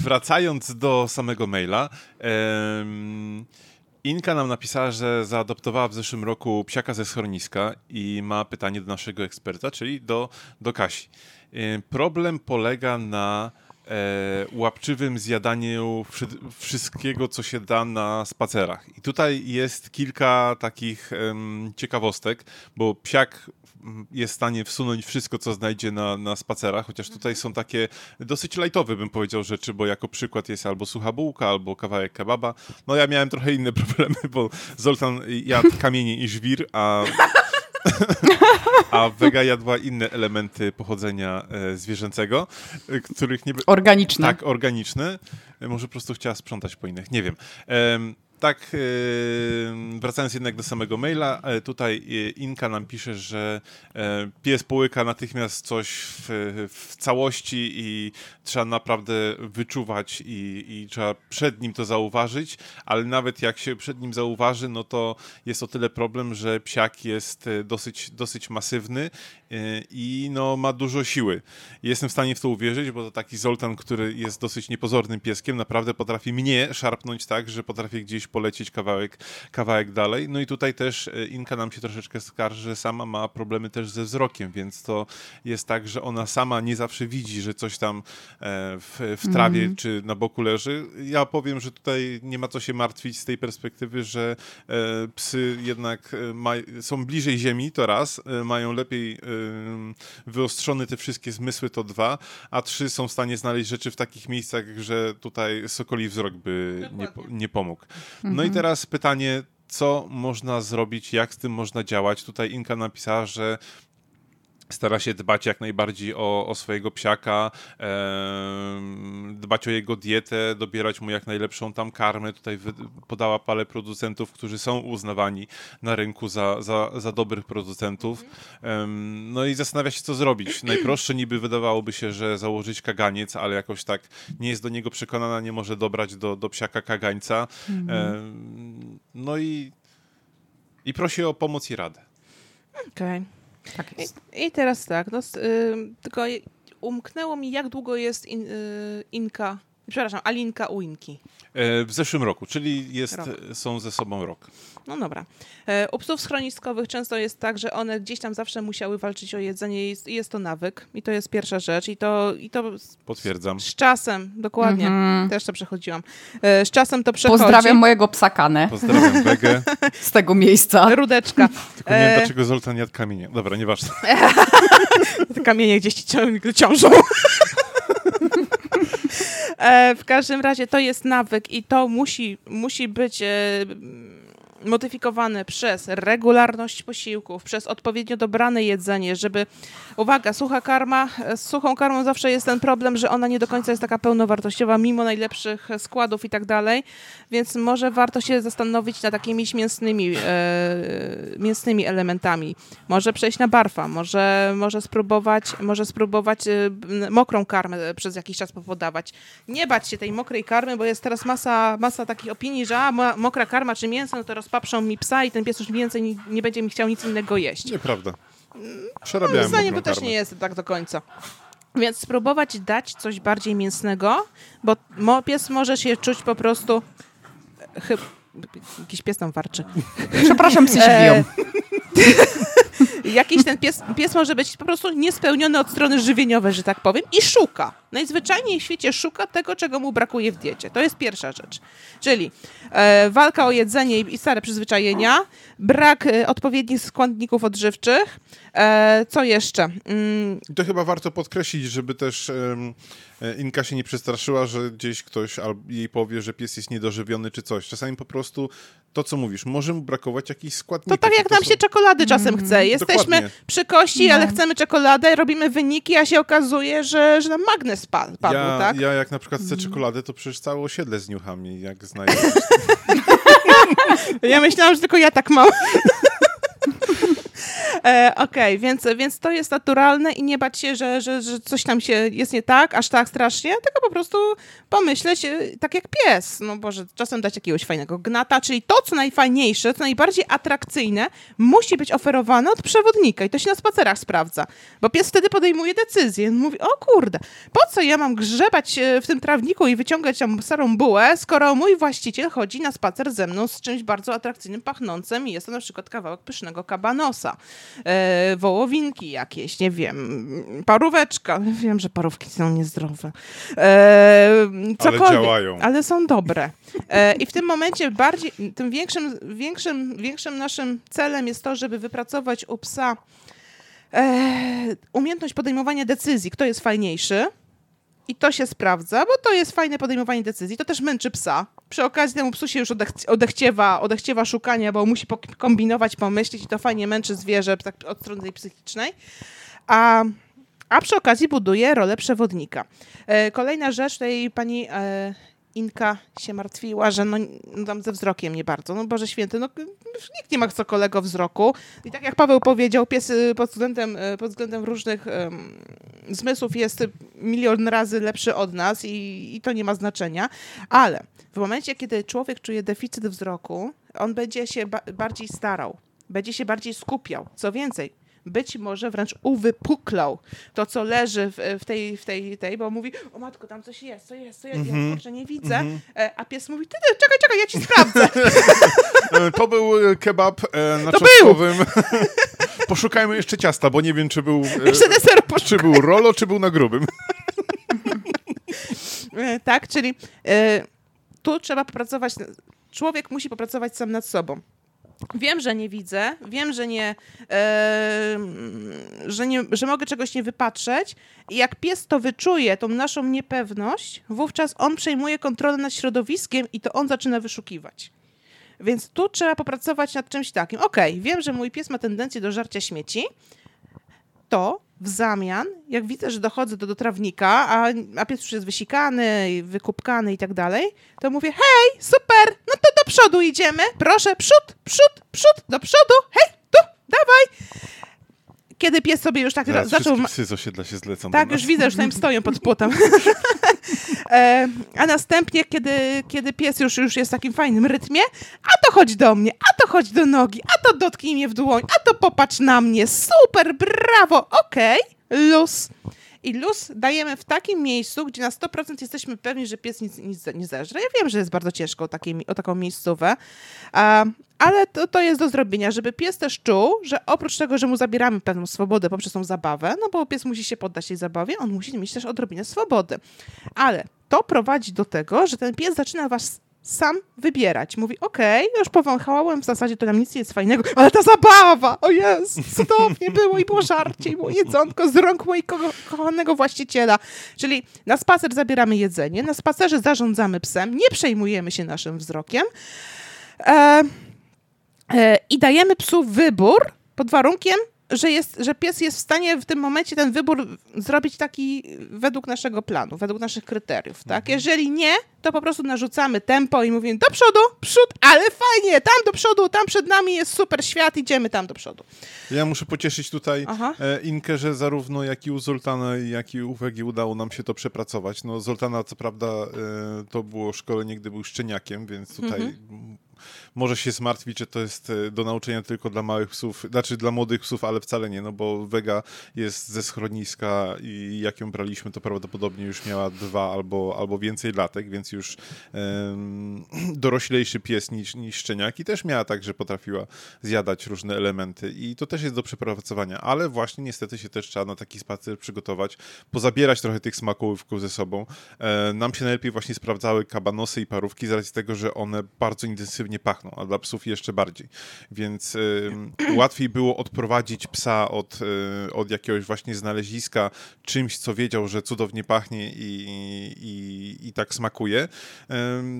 B: wracając do samego maila, em, Inka nam napisała, że zaadoptowała w zeszłym roku psiaka ze schroniska i ma pytanie do naszego eksperta, czyli do, do Kasi. E, problem polega na e, łapczywym zjadaniu wszy, wszystkiego, co się da na spacerach. I tutaj jest kilka takich em, ciekawostek, bo psiak mm, jest w stanie wsunąć wszystko, co znajdzie na, na spacerach, chociaż tutaj są takie dosyć lajtowe, bym powiedział, rzeczy, bo jako przykład jest albo sucha bułka, albo kawałek kebaba. No ja miałem trochę inne problemy, bo Zoltan jadł kamienie i żwir, a, a Vega jadła inne elementy pochodzenia e, zwierzęcego, e, których nie...
A: Organiczne.
B: tak, organiczne. E, Może po prostu chciała sprzątać po innych, nie wiem. Em, tak, em, wracając jednak do samego maila, e, tutaj e, Inka nam pisze, że e, pies połyka natychmiast coś w, w całości i trzeba naprawdę wyczuwać i, i trzeba przed nim to zauważyć, ale nawet jak się przed nim zauważy, no to jest o tyle problem, że psiak jest e, dosyć, dosyć masywny i no, ma dużo siły. Jestem w stanie w to uwierzyć, bo to taki Zoltan, który jest dosyć niepozornym pieskiem, naprawdę potrafi mnie szarpnąć tak, że potrafi gdzieś polecieć kawałek, kawałek dalej. No i tutaj też e, Inka nam się troszeczkę skarży, że sama ma problemy też ze wzrokiem, więc to jest tak, że ona sama nie zawsze widzi, że coś tam e, w, w trawie czy na boku leży. Ja powiem, że tutaj nie ma co się martwić z tej perspektywy, że e, psy jednak e, ma, są bliżej ziemi, to raz, mają lepiej wyostrzone te wszystkie zmysły, to dwa, a trzy są w stanie znaleźć rzeczy w takich miejscach, że tutaj sokoli wzrok by nie, nie pomógł. No i teraz pytanie, co można zrobić, jak z tym można działać? Tutaj Inka napisała, że stara się dbać jak najbardziej o, o swojego psiaka, em, dbać o jego dietę, dobierać mu jak najlepszą tam karmę. Tutaj podała parę producentów, którzy są uznawani na rynku za, za, za dobrych producentów. Em, no i zastanawia się, co zrobić. Najprostsze niby wydawałoby się, że założyć kaganiec, ale jakoś tak nie jest do niego przekonana, nie może dobrać do, do psiaka kagańca. Em, no i, i prosi o pomoc i radę.
D: Okej.
A: Tak jest.
D: I teraz tak, no, ym, tylko umknęło mi, jak długo jest in, y, Inka, przepraszam, Alinka u Inki.
B: E, W zeszłym roku, czyli jest,
D: Rok.
B: są ze sobą rok.
D: No dobra. E, U psów schroniskowych często jest tak, że one gdzieś tam zawsze musiały walczyć o jedzenie i jest, jest to nawyk. I to jest pierwsza rzecz. I to, i to z,
B: Potwierdzam.
D: z czasem, dokładnie,
A: Mhm.
D: też to przechodziłam. E, Z czasem to przechodzi.
A: Pozdrawiam mojego psa Kanę
B: Pozdrawiam Wegę.
A: z tego miejsca.
D: Rudeczka.
B: Tylko nie wiem,
D: E.
B: dlaczego Zoltan jadł kamienie. Dobra, nieważne.
D: Te kamienie gdzieś ci ciążą. e, w każdym razie to jest nawyk i to musi, musi być e, modyfikowane przez regularność posiłków, przez odpowiednio dobrane jedzenie, żeby, uwaga, sucha karma, z suchą karmą zawsze jest ten problem, że ona nie do końca jest taka pełnowartościowa, mimo najlepszych składów i tak dalej, więc może warto się zastanowić nad takimiś mięsnymi, e, mięsnymi elementami. Może przejść na barfa, może, może spróbować, może spróbować e, mokrą karmę przez jakiś czas podawać. Nie bać się tej mokrej karmy, bo jest teraz masa, masa takich opinii, że a, mo- mokra karma czy mięso, no to rozpaprzą mi psa i ten pies już więcej ni- nie będzie mi chciał nic innego jeść.
B: Nieprawda.
D: Moim
B: Przerabiałem
D: zdaniem to też
B: karmę.
D: nie jest tak do końca. Więc spróbować dać coś bardziej mięsnego, bo mo- pies może się czuć po prostu. Chyb, Jakiś pies tam warczy.
A: Przepraszam, psy się
D: E,
A: biją.
D: Jakiś ten pies, pies może być po prostu niespełniony od strony żywieniowej, że tak powiem, i szuka. Najzwyczajniej w świecie szuka tego, czego mu brakuje w diecie. To jest pierwsza rzecz. Czyli e, walka o jedzenie i, stare przyzwyczajenia, brak e, odpowiednich składników odżywczych. E, co jeszcze? Mm,
B: to chyba warto podkreślić, żeby też e, Inka się nie przestraszyła, że gdzieś ktoś jej powie, że pies jest niedożywiony czy coś. Czasami po prostu to, co mówisz, może mu brakować jakichś
D: to
B: składników.
D: tak jak
B: to
D: nam
B: są-
D: się czekolady czasem chce. Jesteśmy
B: Dokładnie.
D: przy kości, ale chcemy czekoladę, robimy wyniki, a się okazuje, że, że nam magnes pa- padł,
B: ja,
D: tak?
B: ja jak na przykład chcę czekoladę, to przecież całe osiedle z niuchami, jak znajdę.
D: Ja myślałam, że tylko ja tak mam. E, Okej, więc, więc to jest naturalne i nie bać się, że, że, że coś tam się jest nie tak, aż tak strasznie, tylko po prostu pomyśleć e, tak jak pies. No Boże, czasem dać jakiegoś fajnego gnata, czyli to, co najfajniejsze, co najbardziej atrakcyjne, musi być oferowane od przewodnika i to się na spacerach sprawdza, bo pies wtedy podejmuje decyzję. Mówi, o kurde, po co ja mam grzebać e, w tym trawniku i wyciągać tam starą bułę, skoro mój właściciel chodzi na spacer ze mną z czymś bardzo atrakcyjnym, pachnącym i jest to na przykład kawałek pysznego kabanosa, e, wołowinki jakieś, nie wiem, paróweczka. Wiem, że parówki są niezdrowe. E, cokolwiek,
B: działają.
D: Ale są dobre. E, I w tym momencie bardziej, tym większym, większym, większym naszym celem jest to, żeby wypracować u psa e, umiejętność podejmowania decyzji, kto jest fajniejszy. I to się sprawdza, bo to jest fajne podejmowanie decyzji. To też męczy psa. Przy okazji temu psu się już odech- odechciewa, odechciewa szukania, bo musi kombinować, pomyśleć i to fajnie męczy zwierzę tak od strony tej psychicznej. A, a przy okazji buduje rolę przewodnika. E, kolejna rzecz, tutaj pani e, Inka się martwiła, że no, no tam ze wzrokiem nie bardzo. No Boże Święty, no nikt nie ma co kolego wzroku. I tak jak Paweł powiedział, pies y, pod względem, y, pod względem różnych em, zmysłów jest milion razy lepszy od nas i, i to nie ma znaczenia. Ale w momencie, kiedy człowiek czuje deficyt wzroku, on będzie się ba- bardziej starał, będzie się bardziej skupiał. Co więcej, być może wręcz uwypuklał to, co leży w, w, tej, w tej, tej, bo mówi, o matko, tam coś jest, co jest, co jest, ja kurczę nie widzę, e, a pies mówi, ty, ty, czekaj, czekaj, ja ci sprawdzę.
B: E, To był e, kebab na
D: To
B: czosnkowym. Poszukajmy jeszcze ciasta, bo nie wiem, czy był,
D: Jeszcze deser
B: czy był rolo, czy był na grubym.
D: Tak, czyli tu trzeba popracować, człowiek musi popracować sam nad sobą. Wiem, że nie widzę, wiem, że nie, e, że nie, że mogę czegoś nie wypatrzeć i jak pies to wyczuje, tą naszą niepewność, wówczas on przejmuje kontrolę nad środowiskiem i to on zaczyna wyszukiwać. Więc tu trzeba popracować nad czymś takim. Okej, wiem, że mój pies ma tendencję do żarcia śmieci, to w zamian, jak widzę, że dochodzę do, do trawnika, a, a pies już jest wysikany, wykupkany i tak dalej, to mówię, hej, super, no to do przodu idziemy, proszę, przód, przód, przód, do przodu, hej, tu, dawaj. Kiedy pies sobie już tak
B: Teraz
D: zaczął...
B: psy z osiedla się zlecą
D: Tak, już widzę, już tam stoją pod płotem. e, a następnie, kiedy, kiedy pies już, już jest w takim fajnym rytmie, a to chodź do mnie, a to chodź do nogi, a to dotknij mnie w dłoń, a to popatrz na mnie, super, brawo, okej, luz. I luz dajemy w takim miejscu, gdzie na 100% jesteśmy pewni, że pies nic, nic nie zeżre. Ja wiem, że jest bardzo ciężko o, takie, o taką miejscówę, ale to, to jest do zrobienia, żeby pies też czuł, że oprócz tego, że mu zabieramy pewną swobodę poprzez tą zabawę, no bo pies musi się poddać tej zabawie, on musi mieć też odrobinę swobody. Ale to prowadzi do tego, że ten pies zaczyna was sam wybierać. Mówi, okej, już powąchałem, w zasadzie to nam nic nie jest fajnego, ale ta zabawa, o jest, cudownie było i było żarcie, i było jedzonko z rąk mojego ko kochanego właściciela. Czyli na spacer zabieramy jedzenie, na spacerze zarządzamy psem, nie przejmujemy się naszym wzrokiem e, e, i dajemy psu wybór pod warunkiem, że, jest, że pies jest w stanie w tym momencie ten wybór zrobić taki według naszego planu, według naszych kryteriów. Tak? Jeżeli nie, to po prostu narzucamy tempo i mówimy do przodu, przód, ale fajnie, tam do przodu, tam przed nami jest super świat, idziemy tam do przodu.
B: Ja muszę pocieszyć tutaj
D: Aha.
B: e, Inkę, że zarówno jak i u Zoltana, jak i u Wegi udało nam się to przepracować. No Zoltana co prawda e, to było szkolenie, gdy był szczeniakiem, więc tutaj
D: Mhm.
B: Może się zmartwić, że to jest e, do nauczenia tylko dla małych psów, znaczy dla młodych psów, ale wcale nie, no bo Vega jest ze schroniska i jak ją braliśmy, to prawdopodobnie już miała dwa albo, albo więcej latek, więc już um, doroślejszy pies niż, niż szczeniak i też miała tak, że potrafiła zjadać różne elementy i to też jest do przepracowania, ale właśnie niestety się też trzeba na taki spacer przygotować, pozabierać trochę tych smakołówków ze sobą. E, nam się najlepiej właśnie sprawdzały kabanosy i parówki z racji tego, że one bardzo intensywnie pachną, a dla psów jeszcze bardziej. Więc łatwiej było odprowadzić psa od, y, od jakiegoś właśnie znaleziska czymś, co wiedział, że cudownie pachnie i, i, i tak smakuje,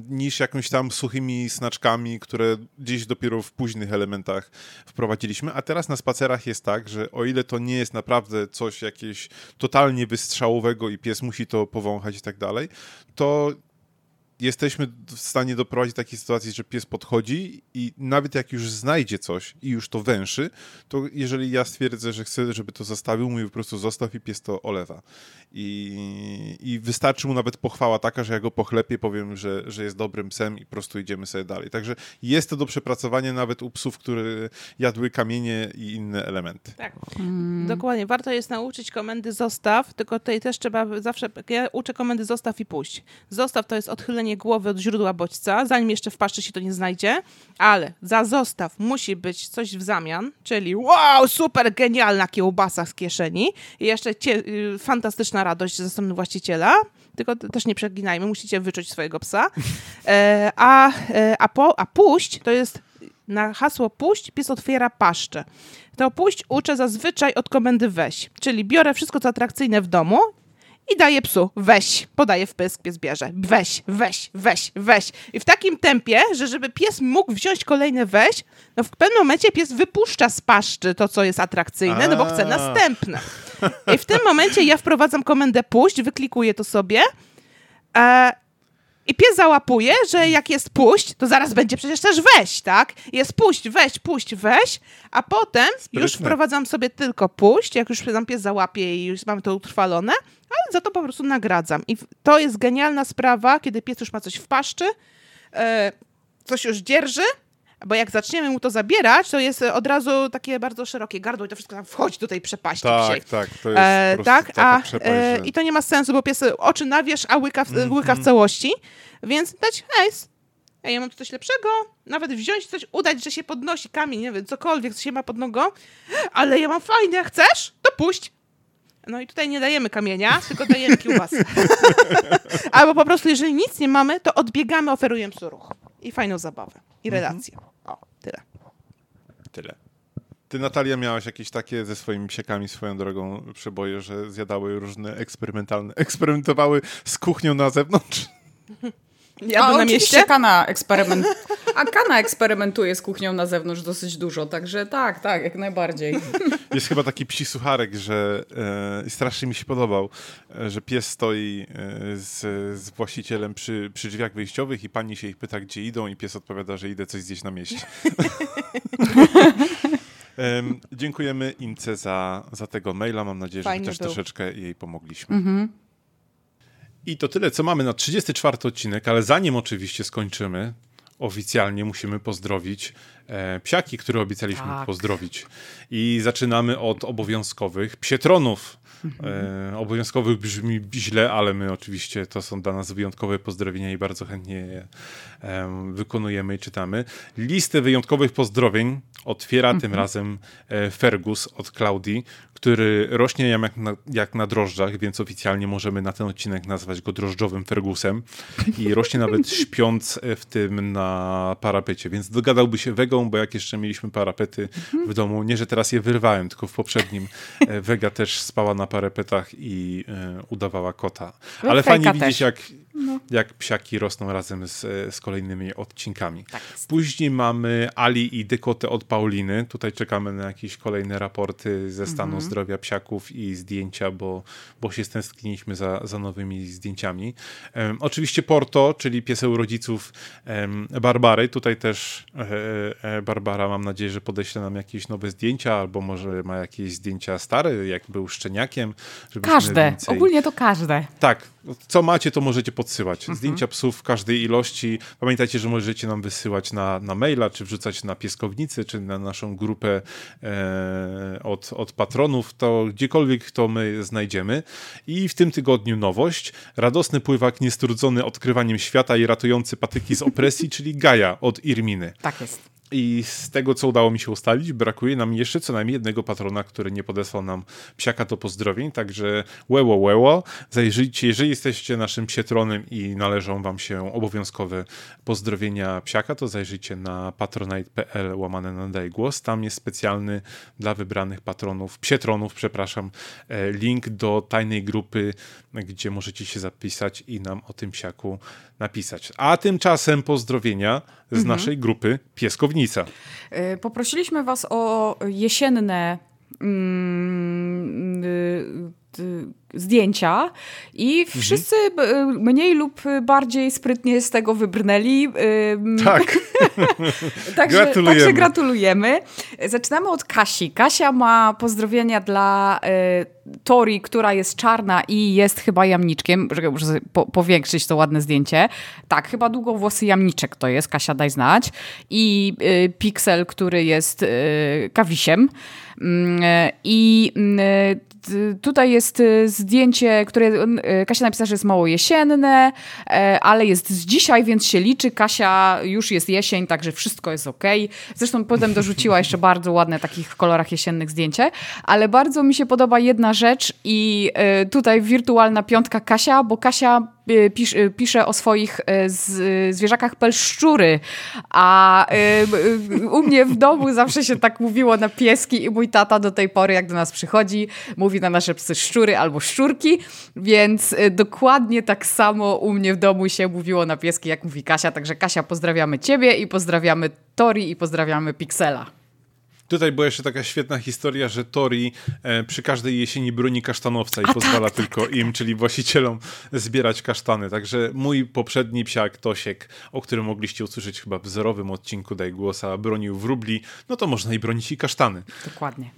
B: niż jakąś tam suchymi snaczkami, które gdzieś dopiero w późnych elementach wprowadziliśmy. A teraz na spacerach jest tak, że o ile to nie jest naprawdę coś jakieś totalnie wystrzałowego i pies musi to powąchać i tak dalej, to jesteśmy w stanie doprowadzić do takiej sytuacji, że pies podchodzi i nawet jak już znajdzie coś i już to węszy, to jeżeli ja stwierdzę, że chcę, żeby to zostawił, mówię po prostu zostaw i pies to olewa. I, i wystarczy mu nawet pochwała taka, że ja go pochlepię, powiem, że, że jest dobrym psem i po prostu idziemy sobie dalej. Także jest to do przepracowania nawet u psów, które jadły kamienie i inne elementy.
D: Tak, hmm. dokładnie. Warto jest nauczyć komendy zostaw, tylko tutaj też trzeba zawsze, ja uczę komendy zostaw i puść. Zostaw to jest odchylenie głowy od źródła bodźca, zanim jeszcze w paszczy się to nie znajdzie, ale za zostaw musi być coś w zamian, czyli wow, super genialna kiełbasa z kieszeni i jeszcze y, fantastyczna radość ze strony właściciela, tylko też nie przeginajmy, musicie wyczuć swojego psa. E, a, e, a, po, a puść to jest na hasło puść pies otwiera paszczę. To puść uczę zazwyczaj od komendy weź, czyli biorę wszystko co atrakcyjne w domu i daje psu, weź, podaje w pysk, pies bierze, weź, weź, weź, weź. I w takim tempie, że żeby pies mógł wziąć kolejne weź, no w pewnym momencie pies wypuszcza z paszczy to, co jest atrakcyjne, no bo chce następne. I w tym momencie ja wprowadzam komendę puść, wyklikuję to sobie e, i pies załapuje, że jak jest puść, to zaraz będzie przecież też weź, tak? Jest puść, weź, puść, weź, a potem Sprytne. już wprowadzam sobie tylko puść, jak już tam pies załapie i już mam to utrwalone, ale za to po prostu nagradzam. I to jest genialna sprawa, kiedy pies już ma coś w paszczy, e, coś już dzierży, bo jak zaczniemy mu to zabierać, to jest od razu takie bardzo szerokie gardło i to wszystko tam wchodzi do tej przepaści
B: Tak, tak, to jest e, tak, a, przepaść, e,
D: I to nie ma sensu, bo pies oczy nawierz, a łyka w, mm -hmm. łyka w całości, więc dać, hej, ja mam tu coś lepszego, nawet wziąć coś, udać, że się podnosi kamień, nie wiem, cokolwiek, co się ma pod nogą, ale ja mam fajnie, chcesz? To puść. No i tutaj nie dajemy kamienia, tylko dajemy kiełbasę. Albo po prostu, jeżeli nic nie mamy, to odbiegamy, oferujemy psu ruch. I fajną zabawę. I mhm. O, tyle.
B: Tyle. Ty, Natalia, miałaś jakieś takie ze swoimi psiekami swoją drogą przeboje, że zjadały różne eksperymentalne, eksperymentowały z kuchnią na zewnątrz?
A: Ja A na mieście? Kana, eksperyment... A Kana eksperymentuje z kuchnią na zewnątrz dosyć dużo, także tak, tak, jak najbardziej.
B: Jest chyba taki psi sucharek, że e, strasznie mi się podobał, e, że pies stoi e, z, z, właścicielem przy, przy drzwiach wyjściowych i pani się ich pyta, gdzie idą i pies odpowiada, że idę coś zjeść na mieście. dziękujemy Ince za, za tego maila. Mam nadzieję, Fajny że też był. troszeczkę jej pomogliśmy. Mhm. I to tyle, co mamy na 34 odcinek, ale zanim oczywiście skończymy, oficjalnie musimy pozdrowić e, psiaki, które obiecaliśmy tak. pozdrowić. I zaczynamy od obowiązkowych psietronów. E, obowiązkowych brzmi źle, ale my oczywiście to są dla nas wyjątkowe pozdrowienia i bardzo chętnie je e, wykonujemy i czytamy. Listę wyjątkowych pozdrowień otwiera tym mhm. razem e, Fergus od Klaudii, który rośnie jak na, jak na drożdżach, więc oficjalnie możemy na ten odcinek nazwać go drożdżowym Fergusem i rośnie nawet śpiąc w tym na parapecie, więc dogadałby się wegą, bo jak jeszcze mieliśmy parapety w domu, nie, że teraz je wyrwałem, tylko w poprzednim wega też spała na parapetach i e, udawała kota. Ale fajnie widzieć, jak, no. jak psiaki rosną razem z, z kolejnymi odcinkami. Tak Później mamy Ali i Dekotę od Pauliny. Tutaj czekamy na jakieś kolejne raporty ze stanu mhm. zdrowia psiaków i zdjęcia, bo, bo się stęskniliśmy za, za nowymi zdjęciami. Um, oczywiście Porto, czyli pieseł rodziców um, Barbary. Tutaj też e, e, Barbara, mam nadzieję, że podeśle nam jakieś nowe zdjęcia, albo może ma jakieś zdjęcia stare, jak był szczeniakiem.
A: Każde, więcej... ogólnie to każde.
B: Tak, co macie, to możecie podsyłać. Mhm. Zdjęcia psów w każdej ilości. Pamiętajcie, że możecie nam wysyłać na, na maila, czy wrzucać na pieskownicy, czy na naszą grupę e, od, od patronów. To gdziekolwiek to my znajdziemy. I w tym tygodniu nowość. Radosny pływak niestrudzony odkrywaniem świata i ratujący patyki z opresji, czyli Gaja od Irminy.
A: Tak jest.
B: I z tego, co udało mi się ustalić, brakuje nam jeszcze co najmniej jednego patrona, który nie podesłał nam psiaka do pozdrowień, także łeło, łeło, zajrzyjcie, jeżeli jesteście naszym psietronem i należą wam się obowiązkowe pozdrowienia psiaka, to zajrzyjcie na patronite.pl łamane na daj głos, tam jest specjalny dla wybranych patronów, psietronów, przepraszam, e, link do tajnej grupy, gdzie możecie się zapisać i nam o tym psiaku napisać. A tymczasem pozdrowienia z mhm. naszej grupy Pieskownica.
A: Y, poprosiliśmy Was o jesienne. Mm, y, y, zdjęcia i mhm. wszyscy mniej lub bardziej sprytnie z tego wybrnęli.
B: Tak.
A: także, gratulujemy. także gratulujemy. Zaczynamy od Kasi. Kasia ma pozdrowienia dla Tori, która jest czarna i jest chyba jamniczkiem. Muszę po, powiększyć to ładne zdjęcie. Tak, chyba długowłosy jamniczek to jest. Kasia, daj znać. I Pixel, który jest kawisiem. Mm, I tutaj jest zdjęcie, które e, Kasia napisała, że jest mało jesienne, e, ale jest z dzisiaj, więc się liczy. Kasia już jest jesień, także wszystko jest ok. Zresztą potem dorzuciła jeszcze bardzo ładne takich kolorach jesiennych zdjęcie, ale bardzo mi się podoba jedna rzecz i e, tutaj wirtualna piątka Kasia, bo Kasia pisz, pisze o swoich z, zwierzakach pelszczury, a u mnie w domu zawsze się tak mówiło na pieski i mój tata do tej pory, jak do nas przychodzi, mówi na nasze psy szczury albo szczurki, więc dokładnie tak samo u mnie w domu się mówiło na pieski, jak mówi Kasia. Także Kasia, pozdrawiamy Ciebie i pozdrawiamy Tori i pozdrawiamy Pixela.
B: Tutaj była jeszcze taka świetna historia, że Tori e, przy każdej jesieni broni kasztanowca i A pozwala tak, tylko tak, tak, im, czyli właścicielom, zbierać kasztany. Także mój poprzedni psiak Tosiek, o którym mogliście usłyszeć chyba w wzorowym odcinku Daj Głosa, bronił wróbli, no to można i bronić i kasztany.
A: Dokładnie.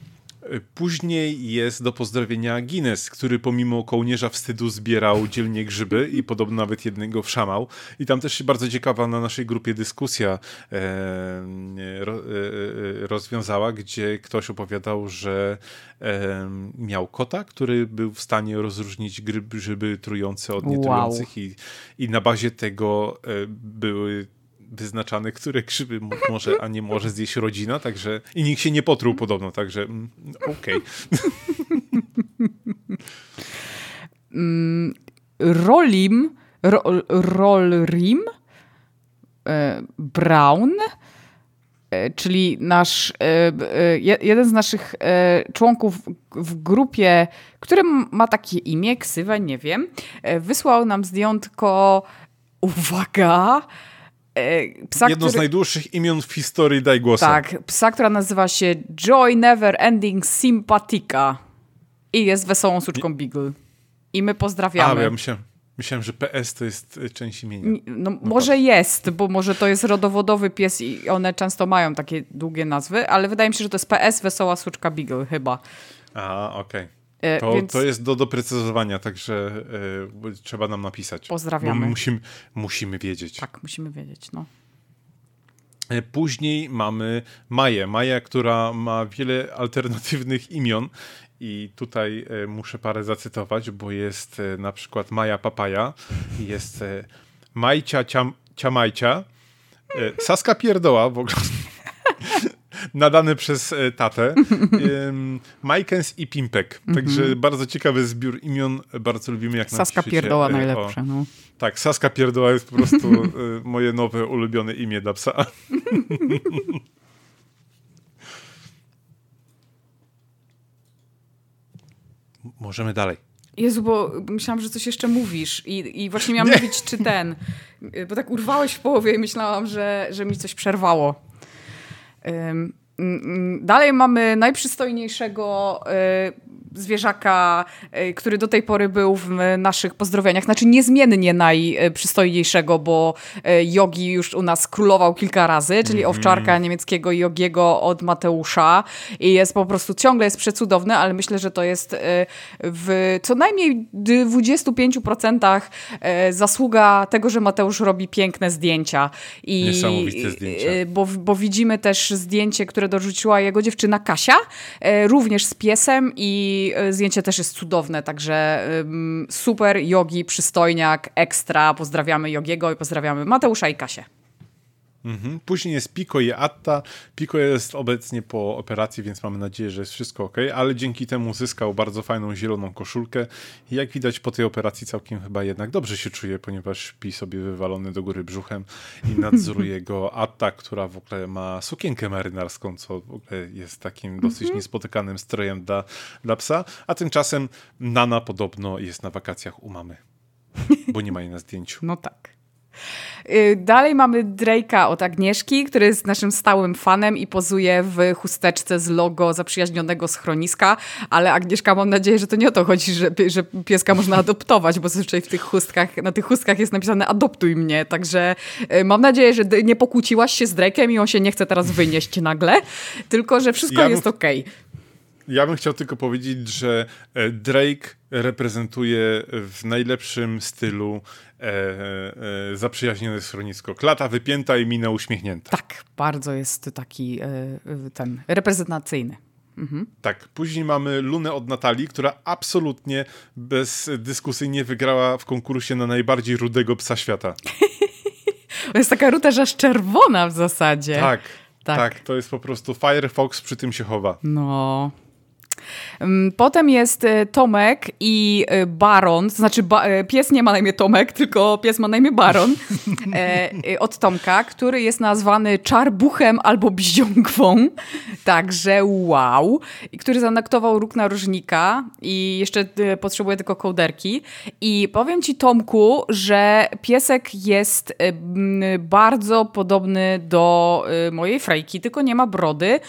B: Później jest do pozdrowienia Guinness, który pomimo kołnierza wstydu zbierał dzielnie grzyby i podobno nawet jednego wszamał. I tam też się bardzo ciekawa na naszej grupie dyskusja e, ro, e, e rozwiązała, gdzie ktoś opowiadał, że e, miał kota, który był w stanie rozróżnić grzyby trujące od nietrujących wow. i, i na bazie tego e, były wyznaczane, które grzyby może, a nie może zjeść rodzina, także i nikt się nie potruł podobno, także mm, okej. Okay.
A: Mm, Rolim, ro, Rolrim e, Brown, e, czyli nasz, e, jeden z naszych członków w grupie, który ma takie imię, ksywę, nie wiem, wysłał nam zdjątko, uwaga,
B: psa, Jedno który... z najdłuższych imion w historii Daj Głosa.
A: Tak, psa, która nazywa się Joy Never Ending Sympatica i jest wesołą suczką Beagle. I my pozdrawiamy.
B: A, ja myślałem, myślałem, że PS to jest e, część imienia.
A: No, no może tak. jest, bo może to jest rodowodowy pies i one często mają takie długie nazwy, ale wydaje mi się, że to jest PS Wesoła Suczka Beagle chyba.
B: A, okej. Okay. E, to, Więc... to jest do doprecyzowania, także y, trzeba nam napisać.
A: Pozdrawiamy.
B: Musimy, musimy wiedzieć.
A: Tak, musimy wiedzieć, no.
B: E, później mamy Maję. Maję, która ma wiele alternatywnych imion i tutaj muszę parę zacytować, bo jest na przykład Maja Papaja, jest Majcia Ciam, Ciamajcia, Saska Pierdoła w ogóle nadany przez e, tatę. Majkens i Pimpek. Także mm -hmm. bardzo ciekawy zbiór imion. Bardzo lubimy jak
A: Saska Pierdoła e, najlepsze. No.
B: Tak, Saska Pierdoła jest po prostu e, moje nowe ulubione imię dla psa. Możemy dalej.
A: Jezu, bo myślałam, że coś jeszcze mówisz i, i właśnie miałam Nie. mówić, czy ten, bo tak urwałeś w połowie i myślałam, że, że mi coś przerwało. Dalej mamy najprzystojniejszego zwierzaka, y, który do tej pory był w naszych pozdrowieniach. Znaczy niezmiennie najprzystojniejszego, bo Jogi już u nas królował kilka razy, czyli mm owczarka niemieckiego Jogiego od Mateusza i jest po prostu ciągle jest przecudowny, ale myślę, że to jest w co najmniej 25% zasługa tego, że Mateusz robi piękne zdjęcia.
B: I, Niesamowite zdjęcia.
A: Bo, bo widzimy też zdjęcie, które dorzuciła jego dziewczyna Kasia, również z piesem i e, zdjęcie też jest cudowne, także super, jogi, przystojniak, ekstra. Pozdrawiamy Jogiego i pozdrawiamy Mateusza i Kasię.
B: Mhm. Później jest Pico i Atta. Pico jest obecnie po operacji, więc mamy nadzieję, że jest wszystko ok, ale dzięki temu zyskał bardzo fajną zieloną koszulkę. Jak widać po tej operacji całkiem chyba jednak dobrze się czuje, ponieważ śpi sobie wywalony do góry brzuchem i nadzoruje go Atta, która w ogóle ma sukienkę marynarską, co w ogóle jest takim dosyć mhm. niespotykanym strojem dla, dla psa. A tymczasem Nana podobno jest na wakacjach u mamy, bo nie ma jej na zdjęciu.
A: No tak. Y, dalej mamy Drake'a od Agnieszki, który jest naszym stałym fanem i pozuje w chusteczce z logo zaprzyjaźnionego schroniska, ale Agnieszka, mam nadzieję, że to nie o to chodzi, że, że pieska można adoptować, bo zazwyczaj w tych chustkach, na tych chustkach jest napisane adoptuj mnie, także y, mam nadzieję, że nie pokłóciłaś się z Drake'em i on się nie chce teraz wynieść nagle, tylko że wszystko ja jest okej. Okay.
B: Ja bym chciał tylko powiedzieć, że e, Drake reprezentuje w najlepszym stylu e, e, zaprzyjaźnione schronisko. Klata wypięta i mina uśmiechnięta.
A: Tak, bardzo jest taki e, ten reprezentacyjny. Mhm.
B: Tak, później mamy Lunę od Natalii, która absolutnie bezdyskusyjnie wygrała w konkursie na najbardziej rudego psa świata.
A: to jest taka ruta, że aż czerwona w zasadzie.
B: Tak, tak, tak, to jest po prostu Firefox przy tym się chowa.
A: No, potem jest e, Tomek i e, Baron, to znaczy ba e, pies nie ma na imię Tomek, tylko pies ma na imię Baron od Tomka, który jest nazwany czarbuchem albo bziągwą. Także wow. I który zanaktował róg narożnika i jeszcze potrzebuje tylko kołderki. I powiem ci Tomku, że piesek jest bardzo podobny do mojej frejki, tylko nie ma brody,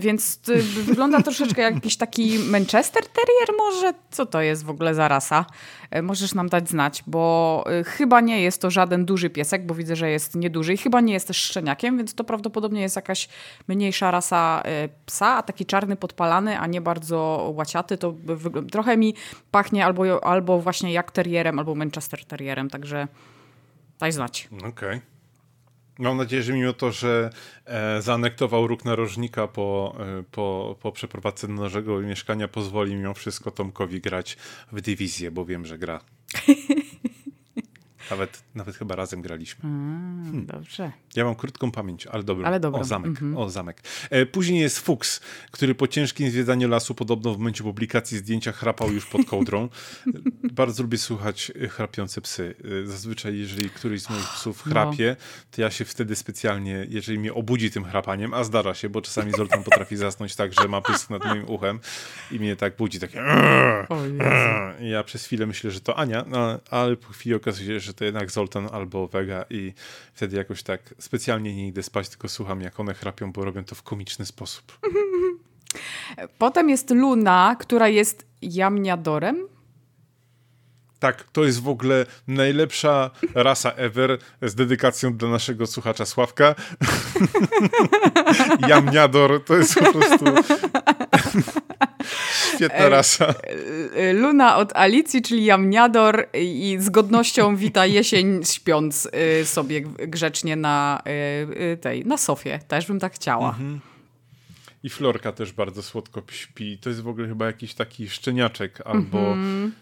A: więc wygląda troszeczkę jak jakiś taki Manchester Terrier może? Co to jest w ogóle za rasa? E, możesz nam dać znać, bo e, chyba nie jest to żaden duży piesek, bo widzę, że jest nieduży i chyba nie jest też szczeniakiem, więc to prawdopodobnie jest jakaś mniejsza rasa e, psa, a taki czarny podpalany, a nie bardzo łaciaty, to trochę mi pachnie albo, albo właśnie jak terrierem, albo Manchester Terrierem, także daj znać.
B: Okej. Okay. Mam nadzieję, że mimo to, że e, zaanektował róg narożnika po, e, po, po przeprowadzce do naszego mieszkania, pozwoli mimo wszystko Tomkowi grać w dywizję, bo wiem, że gra. Nawet, nawet chyba razem graliśmy.
A: hmm. Dobrze.
B: Ja mam krótką pamięć, ale dobra.
A: Ale dobra.
B: O, zamek. Mhm. O, zamek. E, później jest Fuchs, który po ciężkim zwiedzaniu lasu podobno w momencie publikacji zdjęcia chrapał już pod kołdrą. Bardzo lubię słuchać e, chrapiące psy. E, zazwyczaj, jeżeli któryś z moich psów no. chrapie, to ja się wtedy specjalnie, jeżeli mnie obudzi tym chrapaniem, a zdarza się, bo czasami Zoltan potrafi zasnąć tak, że ma pysk nad moim uchem i mnie tak budzi, takie ja przez chwilę myślę, że to Ania, ale po chwili okazuje się, że to jednak Zoltan albo Vega i wtedy jakoś tak specjalnie nie idę spać, tylko słucham jak one chrapią, bo robią to w komiczny sposób.
A: Potem jest Luna, która jest jamniadorem.
B: Tak, to jest w ogóle najlepsza rasa ever z dedykacją dla naszego słuchacza Sławka. Jamniador to jest po prostu Świetna rasa.
A: E, Luna od Alicji, czyli Jamniador i z godnością wita jesień śpiąc e, sobie grzecznie na tej, na sofie. Też bym tak chciała. Mhm.
B: I Florka też bardzo słodko śpi. To jest w ogóle chyba jakiś taki szczeniaczek albo mhm.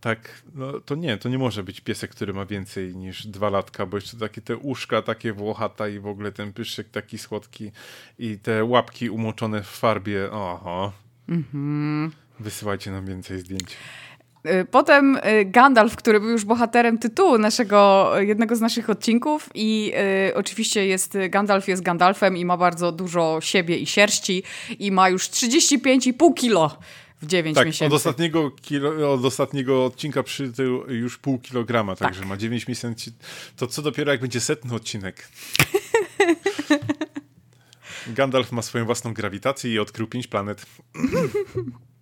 B: tak, no to nie, to nie może być piesek, który ma więcej niż dwa latka, bo jeszcze takie te uszka takie włochata i w ogóle ten pyszek taki słodki i te łapki umoczone w farbie. Oho. Mhm. Wysyłajcie nam więcej zdjęć.
A: Y, potem y, Gandalf, który był już bohaterem tytułu naszego, jednego z naszych odcinków i y, oczywiście jest Gandalf jest Gandalfem i ma bardzo dużo siebie i sierści i ma już 35,5 kilo w 9
B: tak,
A: miesięcy.
B: Od ostatniego, kilo, od ostatniego odcinka przytył już pół kilograma, także tak. ma 9 miesięcy. To co dopiero jak będzie setny odcinek. Gandalf ma swoją własną grawitację i odkrył pięć planet.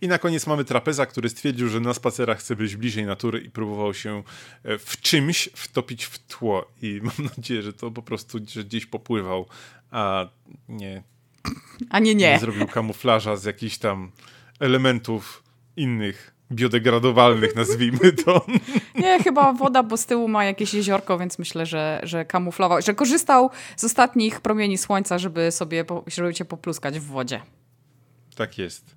B: I na koniec mamy trapeza, który stwierdził, że na spacerach chce być bliżej natury i próbował się e, w czymś wtopić w tło. I mam nadzieję, że to po prostu że gdzieś popływał, a nie,
A: A nie, nie.
B: nie zrobił kamuflaża z jakichś tam elementów innych, biodegradowalnych, nazwijmy to.
A: Nie, chyba woda, bo z tyłu ma jakieś jeziorko, więc myślę, że, że kamuflował, że korzystał z ostatnich promieni słońca, żeby sobie, żeby cię popluskać w wodzie.
B: Tak jest.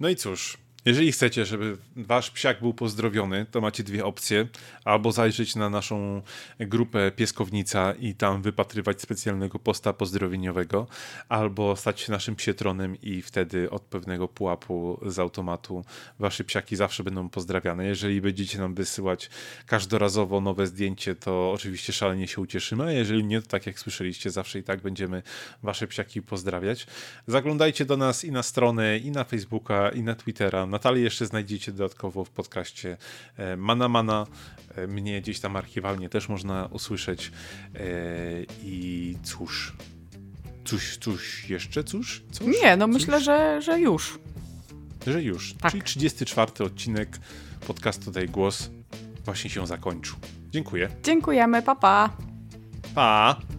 B: No i cóż, jeżeli chcecie, żeby wasz psiak był pozdrowiony, to macie dwie opcje. Albo zajrzeć na naszą grupę Pieskownica i tam wypatrywać specjalnego posta pozdrowieniowego, albo stać się naszym psietronem i wtedy od pewnego pułapu z automatu wasze psiaki zawsze będą pozdrawiane. Jeżeli będziecie nam wysyłać każdorazowo nowe zdjęcie, to oczywiście szalenie się ucieszymy, jeżeli nie, to tak jak słyszeliście, zawsze i tak będziemy wasze psiaki pozdrawiać. Zaglądajcie do nas i na stronę, i na Facebooka, i na Twittera. Natalię jeszcze znajdziecie dodatkowo w podcaście e, Mana Mana. E, Mnie gdzieś tam archiwalnie też można usłyszeć. E, I cóż, cóż, cóż, jeszcze cóż? cóż?
A: Nie, no
B: Cóż?
A: myślę, że, że już.
B: że już.
A: Tak.
B: Czyli 34 odcinek podcastu Daj Głos właśnie się zakończył. Dziękuję.
A: Dziękujemy, papa. Pa.
B: Pa!